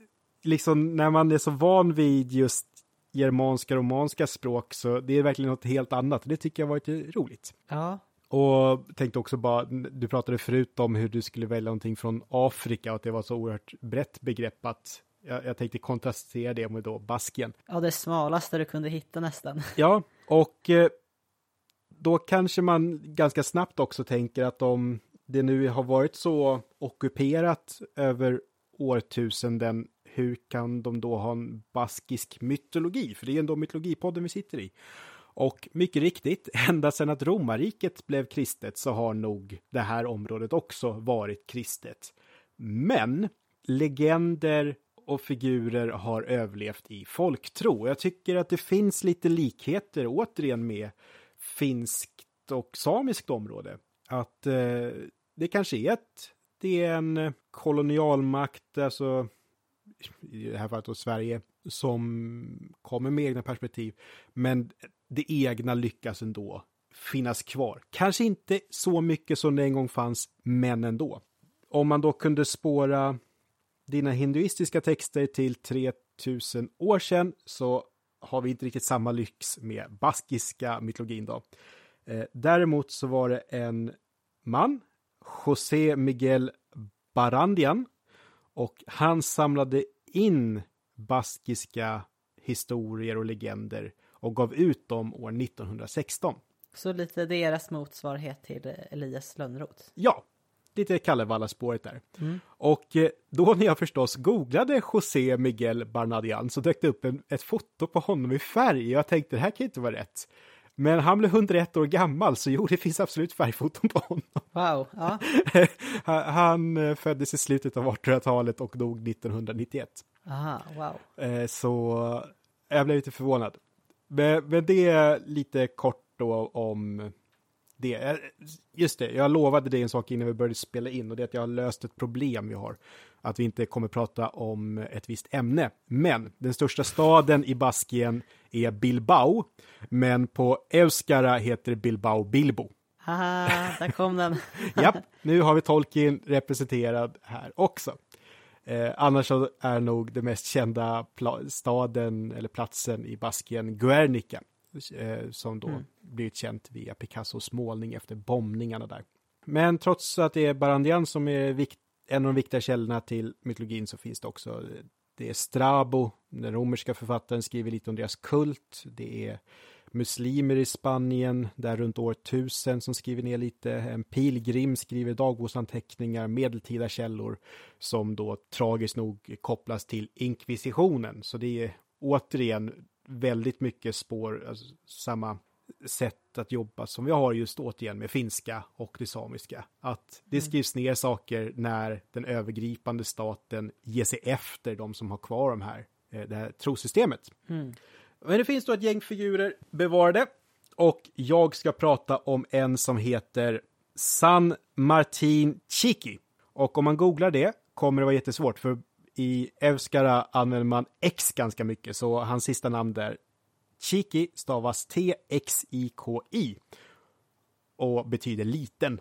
liksom när man är så van vid just germanska romanska språk så det är verkligen något helt annat. Det tycker jag var lite roligt. Ja. Och tänkte också bara, du pratade förut om hur du skulle välja någonting från Afrika och att det var så oerhört brett begrepp att jag, jag tänkte kontrastera det med då Baskien. Ja, det smalaste du kunde hitta nästan. Ja, och eh, då kanske man ganska snabbt också tänker att om det nu har varit så ockuperat över årtusenden, hur kan de då ha en baskisk mytologi? För det är ändå mytologipodden vi sitter i. Och mycket riktigt, ända sedan att romarriket blev kristet så har nog det här området också varit kristet. Men legender och figurer har överlevt i folktro. Jag tycker att det finns lite likheter återigen med finskt och samiskt område. Att eh, det kanske är ett, det är en kolonialmakt, alltså i det här fallet då Sverige, som kommer med egna perspektiv. Men det egna lyckas ändå finnas kvar. Kanske inte så mycket som det en gång fanns, men ändå. Om man då kunde spåra dina hinduistiska texter till 3000 år sedan så har vi inte riktigt samma lyx med baskiska mytologin då. Eh, däremot så var det en man, José Miguel Barandian, och han samlade in baskiska historier och legender och gav ut dem år 1916. Så lite deras motsvarighet till Elias Lönnroth. Ja, lite Kalevala-spåret där. Mm. Och eh, då när jag förstås googlade José Miguel Barnadian så dök det upp en, ett foto på honom i färg. Jag tänkte det här kan inte vara rätt. Men han blev 101 år gammal, så jo, det finns absolut färgfoton på honom. Wow, ja. han eh, föddes i slutet av 1800-talet och dog 1991. Aha, wow. Eh, så jag blev lite förvånad. Men det är lite kort då om det. Eh, just det, jag lovade dig en sak innan vi började spela in och det är att jag har löst ett problem vi har. Att vi inte kommer prata om ett visst ämne. Men den största staden i Baskien är Bilbao. Men på euskara heter Bilbao Bilbo. Haha, där kom den. Japp, nu har vi Tolkien representerad här också. Eh, annars är nog det mest kända staden eller platsen i Baskien Guernica som då mm. blivit känt via Picassos målning efter bombningarna där. Men trots att det är Barandian som är vikt, en av de viktiga källorna till mytologin så finns det också det är Strabo, den romerska författaren skriver lite om deras kult. Det är muslimer i Spanien, där runt år 1000 som skriver ner lite. En pilgrim skriver dagboksanteckningar, medeltida källor som då tragiskt nog kopplas till inkvisitionen. Så det är återigen väldigt mycket spår, alltså, samma sätt att jobba som vi har just återigen med finska och det samiska. Att det mm. skrivs ner saker när den övergripande staten ger sig efter de som har kvar de här, eh, det här trosystemet. Mm. Men det finns då ett gäng figurer bevarade och jag ska prata om en som heter San Martin Chiki. Och om man googlar det kommer det vara jättesvårt för i Euskara använder man X ganska mycket, så hans sista namn där, Chiki, stavas T-X-I-K-I och betyder liten.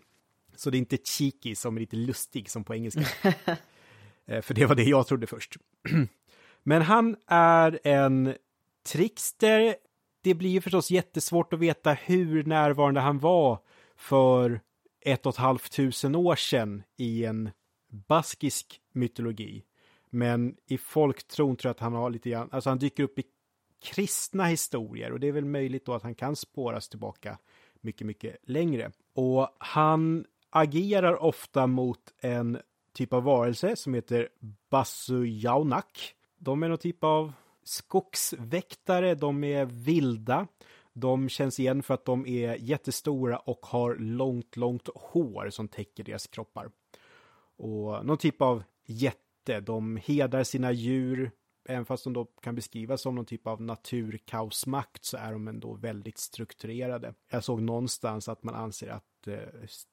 Så det är inte cheeky som är lite lustig som på engelska. Eh, för det var det jag trodde först. Men han är en trickster. Det blir ju förstås jättesvårt att veta hur närvarande han var för ett och ett halvt tusen år sedan i en baskisk mytologi. Men i folktron tror jag att han har lite grann, alltså han dyker upp i kristna historier och det är väl möjligt då att han kan spåras tillbaka mycket, mycket längre. Och han agerar ofta mot en typ av varelse som heter Basujaunak. De är någon typ av skogsväktare, de är vilda. De känns igen för att de är jättestora och har långt, långt hår som täcker deras kroppar. Och någon typ av jätte inte. De hedrar sina djur, även fast de då kan beskrivas som någon typ av naturkaosmakt så är de ändå väldigt strukturerade. Jag såg någonstans att man anser att eh,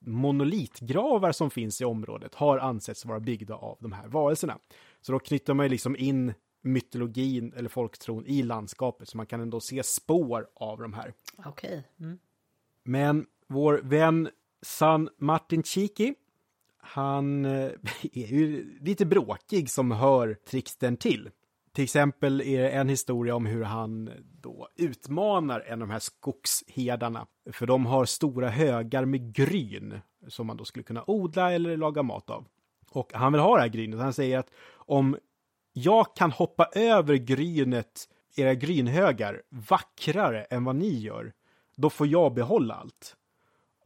monolitgravar som finns i området har ansetts vara byggda av de här varelserna. Så då knyter man ju liksom in mytologin eller folktron i landskapet så man kan ändå se spår av de här. Okej. Okay. Mm. Men vår vän San Martin Chiki han eh, är ju lite bråkig som hör Trixten till. Till exempel är det en historia om hur han då utmanar en av de här skogsherdarna. För de har stora högar med gryn som man då skulle kunna odla eller laga mat av. Och han vill ha det här grynet. Han säger att om jag kan hoppa över grynet, era grynhögar, vackrare än vad ni gör, då får jag behålla allt.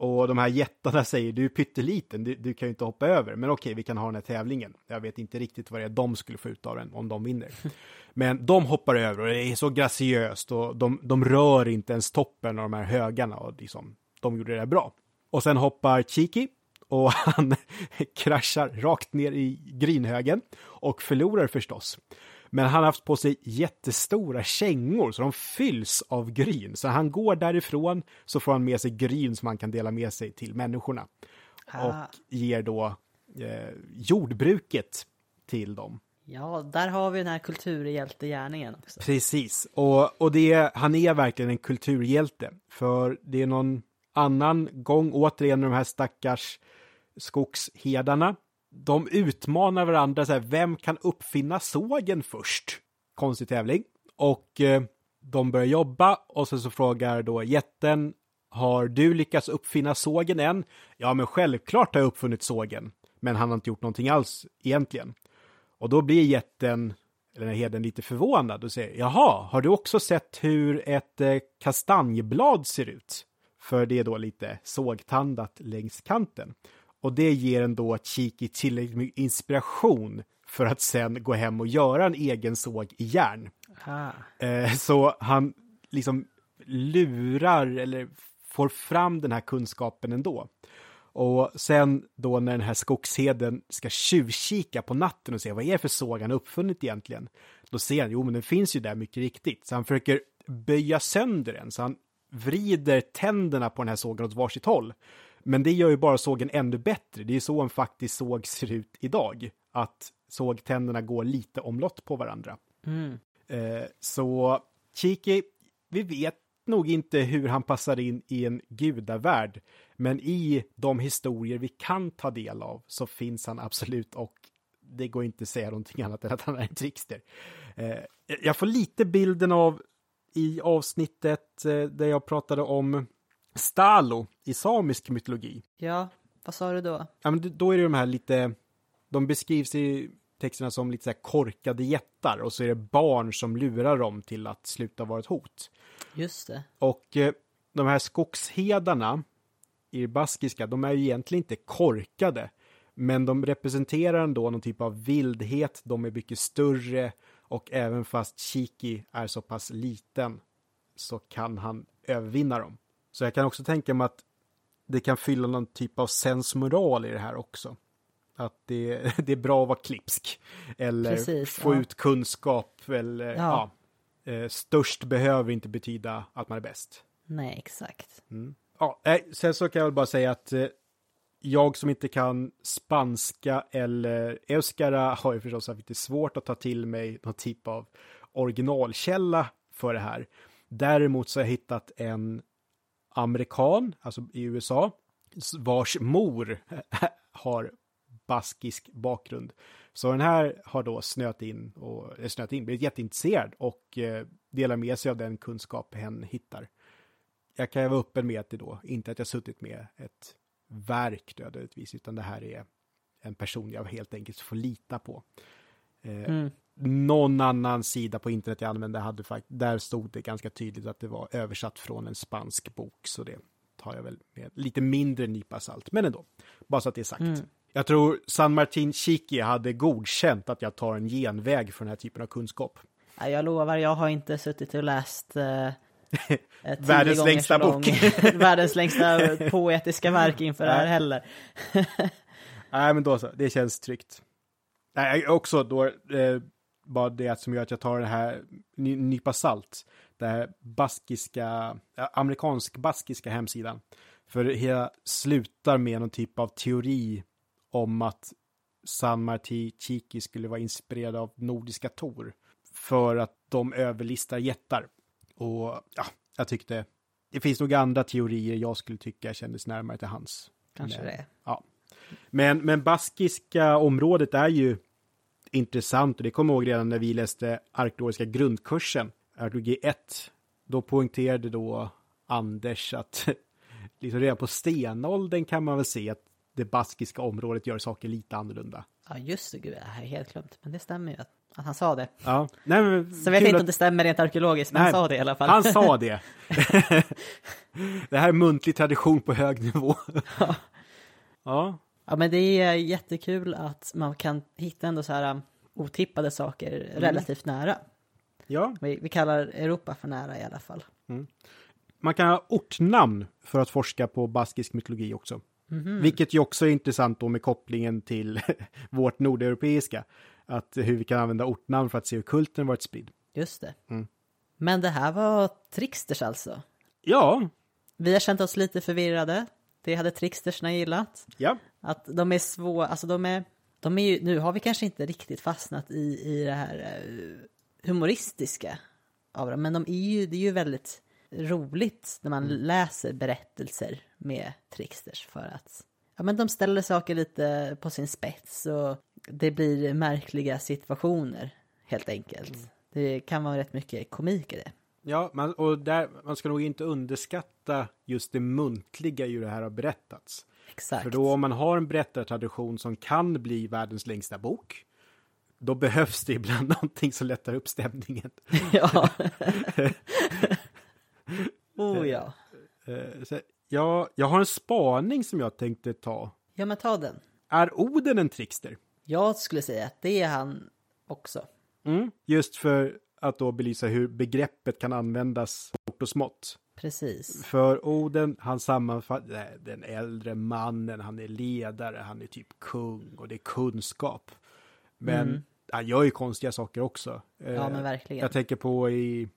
Och de här jättarna säger, du är pytteliten, du, du kan ju inte hoppa över. Men okej, vi kan ha den här tävlingen. Jag vet inte riktigt vad det är de skulle få ut av den om de vinner. Men de hoppar över och det är så graciöst och de, de rör inte ens toppen av de här högarna och liksom, de gjorde det bra. Och sen hoppar Chiki och han kraschar rakt ner i grinhögen och förlorar förstås. Men han har haft på sig jättestora kängor så de fylls av gryn. Så han går därifrån så får han med sig gryn som han kan dela med sig till människorna. Ah. Och ger då eh, jordbruket till dem. Ja, där har vi den här kulturhjältegärningen också. Precis, och, och det, han är verkligen en kulturhjälte. För det är någon annan gång, återigen de här stackars skogshedarna de utmanar varandra, så här, vem kan uppfinna sågen först? Konstig tävling. Och eh, de börjar jobba och sen så frågar då jätten, har du lyckats uppfinna sågen än? Ja, men självklart har jag uppfunnit sågen. Men han har inte gjort någonting alls egentligen. Och då blir jätten, eller den heden, lite förvånad och säger, jaha, har du också sett hur ett eh, kastanjeblad ser ut? För det är då lite sågtandat längs kanten. Och det ger en då Chiki tillräckligt mycket inspiration för att sen gå hem och göra en egen såg i järn. Ah. Eh, så han liksom lurar eller får fram den här kunskapen ändå. Och sen då när den här skogsheden ska tjuvkika på natten och se vad är det för såg han uppfunnit egentligen? Då ser han, jo men den finns ju där mycket riktigt. Så han försöker böja sönder den, så han vrider tänderna på den här sågen åt varsitt håll. Men det gör ju bara sågen ännu bättre. Det är så en faktisk såg ser ut idag. Att sågtänderna går lite omlott på varandra. Mm. Eh, så Chiki, vi vet nog inte hur han passar in i en gudavärld. Men i de historier vi kan ta del av så finns han absolut och det går inte att säga någonting annat än att han är en trickster. Eh, jag får lite bilden av i avsnittet eh, där jag pratade om Stalo i samisk mytologi. Ja, vad sa du då? Ja, men då är det de här lite, de beskrivs i texterna som lite så här korkade jättar och så är det barn som lurar dem till att sluta vara ett hot. Just det. Och eh, de här skogshedarna i det baskiska, de är ju egentligen inte korkade, men de representerar ändå någon typ av vildhet, de är mycket större och även fast Chiki är så pass liten så kan han övervinna dem. Så jag kan också tänka mig att det kan fylla någon typ av sensmoral i det här också. Att det, det är bra att vara klipsk. Eller Precis, få ja. ut kunskap. Eller, ja. ja. Eh, störst behöver inte betyda att man är bäst. Nej, exakt. Mm. Ja, sen så kan jag väl bara säga att eh, jag som inte kan spanska eller euskara har ju förstås haft lite svårt att ta till mig någon typ av originalkälla för det här. Däremot så har jag hittat en amerikan, alltså i USA, vars mor har baskisk bakgrund. Så den här har då snöat in och eh, snöat in, blivit jätteintresserad och eh, delar med sig av den kunskap hen hittar. Jag kan vara öppen med att det då, inte att jag suttit med ett verk nödvändigtvis, utan det här är en person jag helt enkelt får lita på. Eh, mm någon annan sida på internet jag använde hade faktiskt, där stod det ganska tydligt att det var översatt från en spansk bok, så det tar jag väl med lite mindre nypa salt, men ändå, bara så att det är sagt. Mm. Jag tror San Martin Chiqui hade godkänt att jag tar en genväg för den här typen av kunskap. Jag lovar, jag har inte suttit och läst eh, Världens längsta bok. Världens längsta poetiska verk inför det här heller. Nej, men då så, det känns tryggt. Nej, också då, eh, bara det som gör att jag tar det här nypa salt. Det här baskiska, amerikansk-baskiska hemsidan. För hela slutar med någon typ av teori om att San Marti Chiki skulle vara inspirerad av nordiska Tor. För att de överlistar jättar. Och ja, jag tyckte det finns nog andra teorier jag skulle tycka kändes närmare till hans. Kanske Men, det. Ja. Men, men baskiska området är ju intressant och det kommer jag ihåg redan när vi läste arkeologiska grundkursen, arkeologi 1. Då poängterade då Anders att liksom redan på stenåldern kan man väl se att det baskiska området gör saker lite annorlunda. Ja, just det, gud, jag har helt glömt. Men det stämmer ju att, att han sa det. Ja, nej, men, Så jag vet inte att- om det stämmer rent arkeologiskt, men Nej, han sa det i alla fall. Han sa det. det här är muntlig tradition på hög nivå. ja, Ja, men det är jättekul att man kan hitta ändå så här um, otippade saker relativt nära. ja, Vi, vi kallar Europa för nära i alla fall. man kan ha ortnamn för att forska på baskisk mytologi också. Vilket ju också är intressant då med kopplingen till vårt nordeuropeiska. Att hur vi kan använda ortnamn för att se hur kulten varit spridd. Just det. Mm. Men det här var Tricksters alltså. Ja, Vi har känt oss lite förvirrade. Det hade Trickstersna gillat. ja, Att de är svåra, alltså de är, de är ju, nu har vi kanske inte riktigt fastnat i, i det här eh, humoristiska av dem, men de är ju, det är ju väldigt roligt när man läser berättelser med Tricksters för att, ja men de ställer saker lite på sin spets och det blir märkliga situationer helt enkelt. Det kan vara rätt mycket komik i det. ja man, och där, man ska nog inte underskatta just det muntliga i hur det här har berättats. Exakt. För då om man har en berättartradition som kan bli världens längsta bok, då behövs det ibland någonting som lättar upp stämningen. ja. oh ja. Eh, Så, ja, jag har en spaning som jag tänkte ta. Ja men ta den. Är Oden en trickster? Jag skulle säga att det är han också. Mm. Just för att då belysa hur begreppet kan användas stort och smått. Precis. För Oden, han sammanfattar den äldre mannen, han är ledare, han är typ kung och det är kunskap. Men han gör ju konstiga saker också. Mm. Ja Eh, men verkligen. Jag tänker på i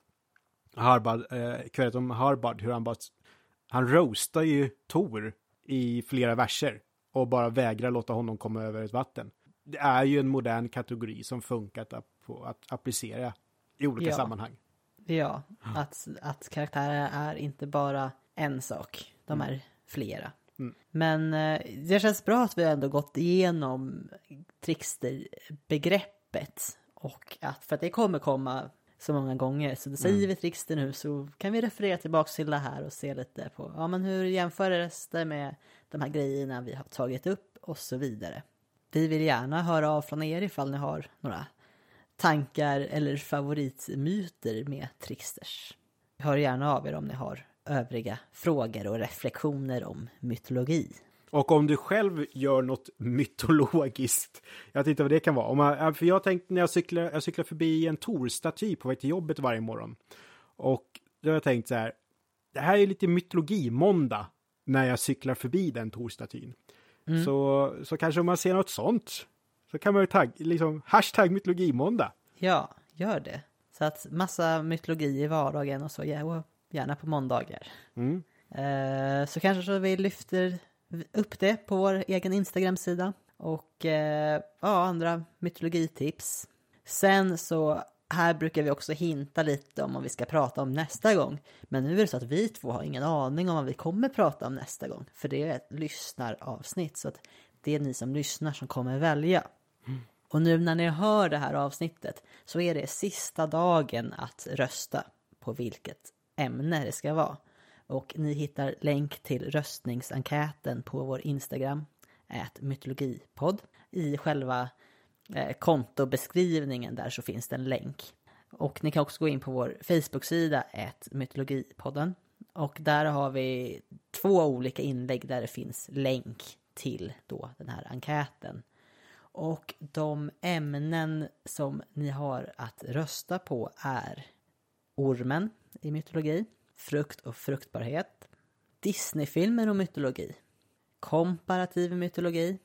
Harbard, eh, om Harbard, hur han bara, han roastar ju Tor i flera verser och bara vägrar låta honom komma över ett vatten. Det är ju en modern kategori som funkat att, på att applicera i olika Ja. sammanhang. Ja, att, att karaktärer är inte bara en sak. De är flera. Mm. Men eh, det känns bra att vi ändå gått igenom trickster-begreppet. Och att, för att det kommer komma så många gånger. Så då säger vi trickster nu så kan vi referera tillbaka till det här och se lite på ja, men hur jämförs det med de här grejerna vi har tagit upp och så vidare. Vi vill gärna höra av från er ifall ni har några tankar eller favoritmyter med Tricksters. Hör gärna av er om ni har övriga frågor och reflektioner om mytologi. Och om du själv gör något mytologiskt, jag inte vad det kan vara. Man, för jag tänkte när jag cyklar, jag cyklar förbi en Tor-staty på väg till jobbet varje morgon. Och då har jag tänkt så här, det här är lite mytologi-måndag när jag cyklar förbi den Tor-statyn. Så, så kanske om man ser något sånt så kan man ju tagg, liksom hashtag mytologi-måndag. Ja, gör det. Så att massa mytologi i vardagen och så, ja, och gärna på måndagar. Mm. Eh, så kanske så vi lyfter upp det på vår egen Instagram-sida. Och eh, ja, andra mytologitips. Sen så här brukar vi också hinta lite om vad vi ska prata om nästa gång. Men nu är det så att vi två har ingen aning om vad vi kommer prata om nästa gång. För det är ett lyssnaravsnitt. Så att det är ni som lyssnar som kommer välja. Och nu när ni hör det här avsnittet så är det sista dagen att rösta på vilket ämne det ska vara. Och ni hittar länk till röstningsenkäten på vår Instagram, mytologipodd. I själva eh, kontobeskrivningen där så finns det en länk. Och ni kan också gå in på vår Facebook-sida, mytologipodden. Och där har vi två olika inlägg där det finns länk till då den här enkäten. Och de ämnen som ni har att rösta på är ormen i mytologi, frukt och fruktbarhet, Disneyfilmer och mytologi, komparativ mytologi,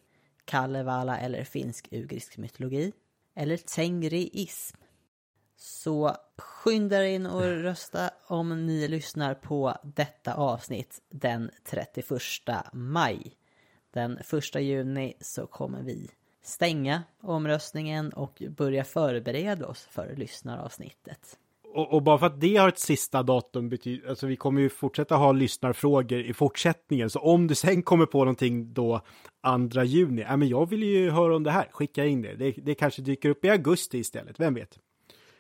Kalevala eller finsk-ugrisk mytologi eller tengriism. Så skynda er in och rösta om ni lyssnar på detta avsnitt den 31 maj. Den 1 juni så kommer vi stänga omröstningen och börja förbereda oss för lyssnaravsnittet. Och, och, bara för att det har ett sista datum betyder, alltså vi kommer ju fortsätta ha lyssnarfrågor i fortsättningen. Så om du sen kommer på någonting då andra juni, ja men jag vill ju höra om det här, skicka in det. det. Det kanske dyker upp i augusti istället, vem vet?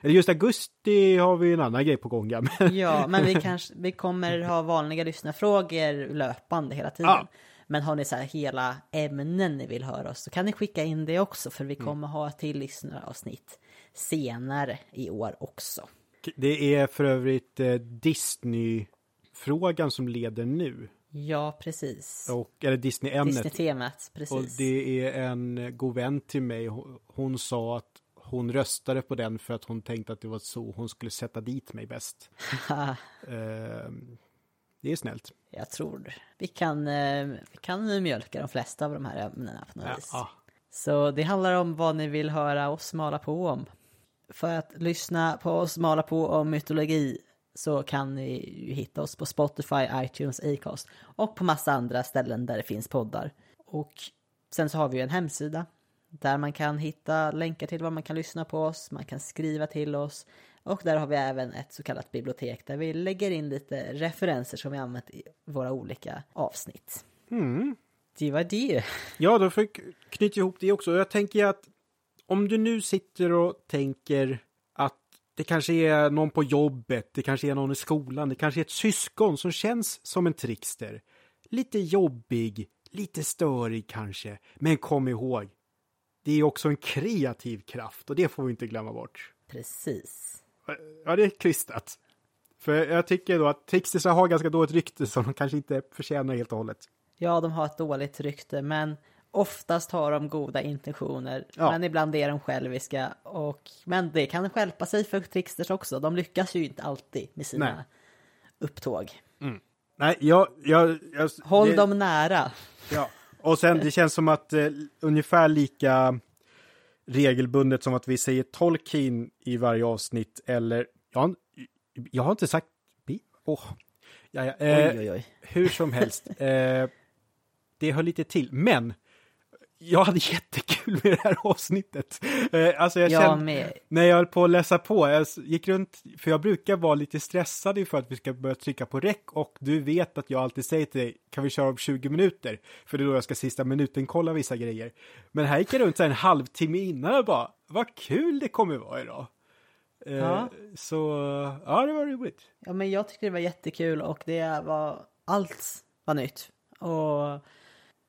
Eller just augusti har vi en annan grej på gång. Ja, men, ja, men vi, kanske, vi kommer ha vanliga lyssnarfrågor löpande hela tiden. Ja. Men har ni så här hela ämnen ni vill höra oss så kan ni skicka in det också för vi mm. kommer ha ett till lyssnaravsnitt senare i år också. Det är för övrigt eh, Disney-frågan som leder nu. Ja, precis. Och, eller Disney-ämnet. Disney-temat, precis. Och det är en god vän till mig. Hon sa att hon röstade på den för att hon tänkte att det var så hon skulle sätta dit mig bäst. uh, det är snällt. Jag tror vi kan, uh, vi kan mjölka de flesta av de här ämnena på något ja, vis. Ja. Så det handlar om vad ni vill höra oss mala på om. För att lyssna på oss mala på om mytologi så kan ni ju hitta oss på Spotify, iTunes, Acast och på massa andra ställen där det finns poddar. Och sen så har vi ju en hemsida där man kan hitta länkar till vad man kan lyssna på oss, man kan skriva till oss och där har vi även ett så kallat bibliotek där vi lägger in lite referenser som vi använt i våra olika avsnitt. Mm. Det var det. Ja, då får jag knyta ihop det också. Jag tänker att om du nu sitter och tänker att det kanske är någon på jobbet, det kanske är någon i skolan, det kanske är ett syskon som känns som en trickster. Lite jobbig, lite störig kanske. Men kom ihåg, det är också en kreativ kraft och det får vi inte glömma bort. Precis. Ja, det är klistrat. För jag tycker då att tricksters har ganska dåligt rykte som de kanske inte förtjänar helt och hållet. Ja, de har ett dåligt rykte, men oftast har de goda intentioner. Ja. Men ibland är de själviska. Och, men det kan skälpa sig för tricksters också. De lyckas ju inte alltid med sina Nej. upptåg. Mm. Nej, jag... jag, jag Håll det... dem nära. Ja, och sen det känns som att eh, ungefär lika regelbundet som att vi säger Tolkien i varje avsnitt eller jag, jag har inte sagt oh. ja, ja, eh, oj, oj, oj. hur som helst. Eh, det hör lite till, men jag hade jättekul med det här avsnittet. Eh, alltså jag, jag med. När jag höll på att läsa på, jag gick runt, för jag brukar vara lite stressad för att vi ska börja trycka på räck och du vet att jag alltid säger till dig, kan vi köra om 20 minuter? För det är då jag ska sista minuten kolla vissa grejer. Men här gick jag runt så en halvtimme innan och bara, vad kul det kommer vara idag. Eh, ja. Så, ja det var roligt. Ja men jag tyckte det var jättekul och det var, allt var nytt. Och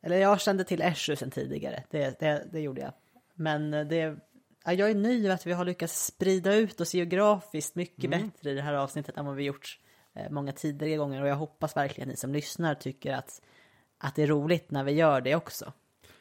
eller jag kände till Eshu sen tidigare, det, det, det gjorde jag. Men det, ja, jag är nöjd med att vi har lyckats sprida ut oss geografiskt mycket mm. bättre i det här avsnittet än vad vi gjort eh, många tidigare gånger. Och jag hoppas verkligen att ni som lyssnar tycker att, att det är roligt när vi gör det också.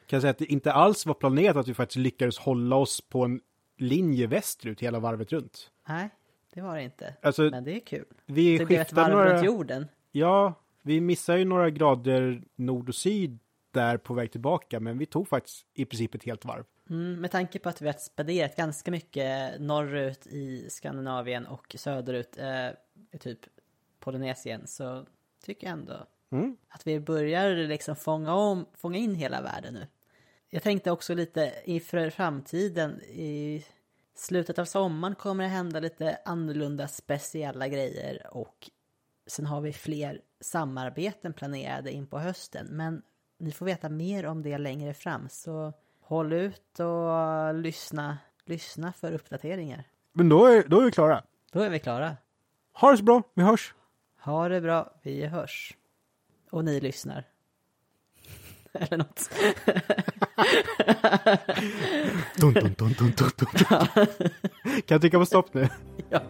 Kan jag säga att det inte alls var planerat att vi faktiskt lyckades hålla oss på en linje västerut hela varvet runt. Nej, det var det inte. Alltså, Men det är kul. Vi det blev ett varv några... runt jorden. Ja, vi missar ju några grader nord och syd där på väg tillbaka, men vi tog faktiskt i princip ett helt varv. Mm, med tanke på att vi har spenderat ganska mycket norrut i Skandinavien och söderut eh, typ Polynesien så tycker jag ändå mm. att vi börjar liksom fånga, om, fånga in hela världen nu. Jag tänkte också lite inför framtiden. I slutet av sommaren kommer det hända lite annorlunda speciella grejer och sen har vi fler samarbeten planerade in på hösten. Men ni får veta mer om det längre fram, så håll ut och lyssna, lyssna för uppdateringar. Men då är, då är vi klara. Då är vi klara. Ha det så bra, vi hörs. Ha det bra, vi hörs. Och ni lyssnar. Eller något. dun, dun, dun, dun, dun, dun. kan jag trycka på stopp nu? Ja.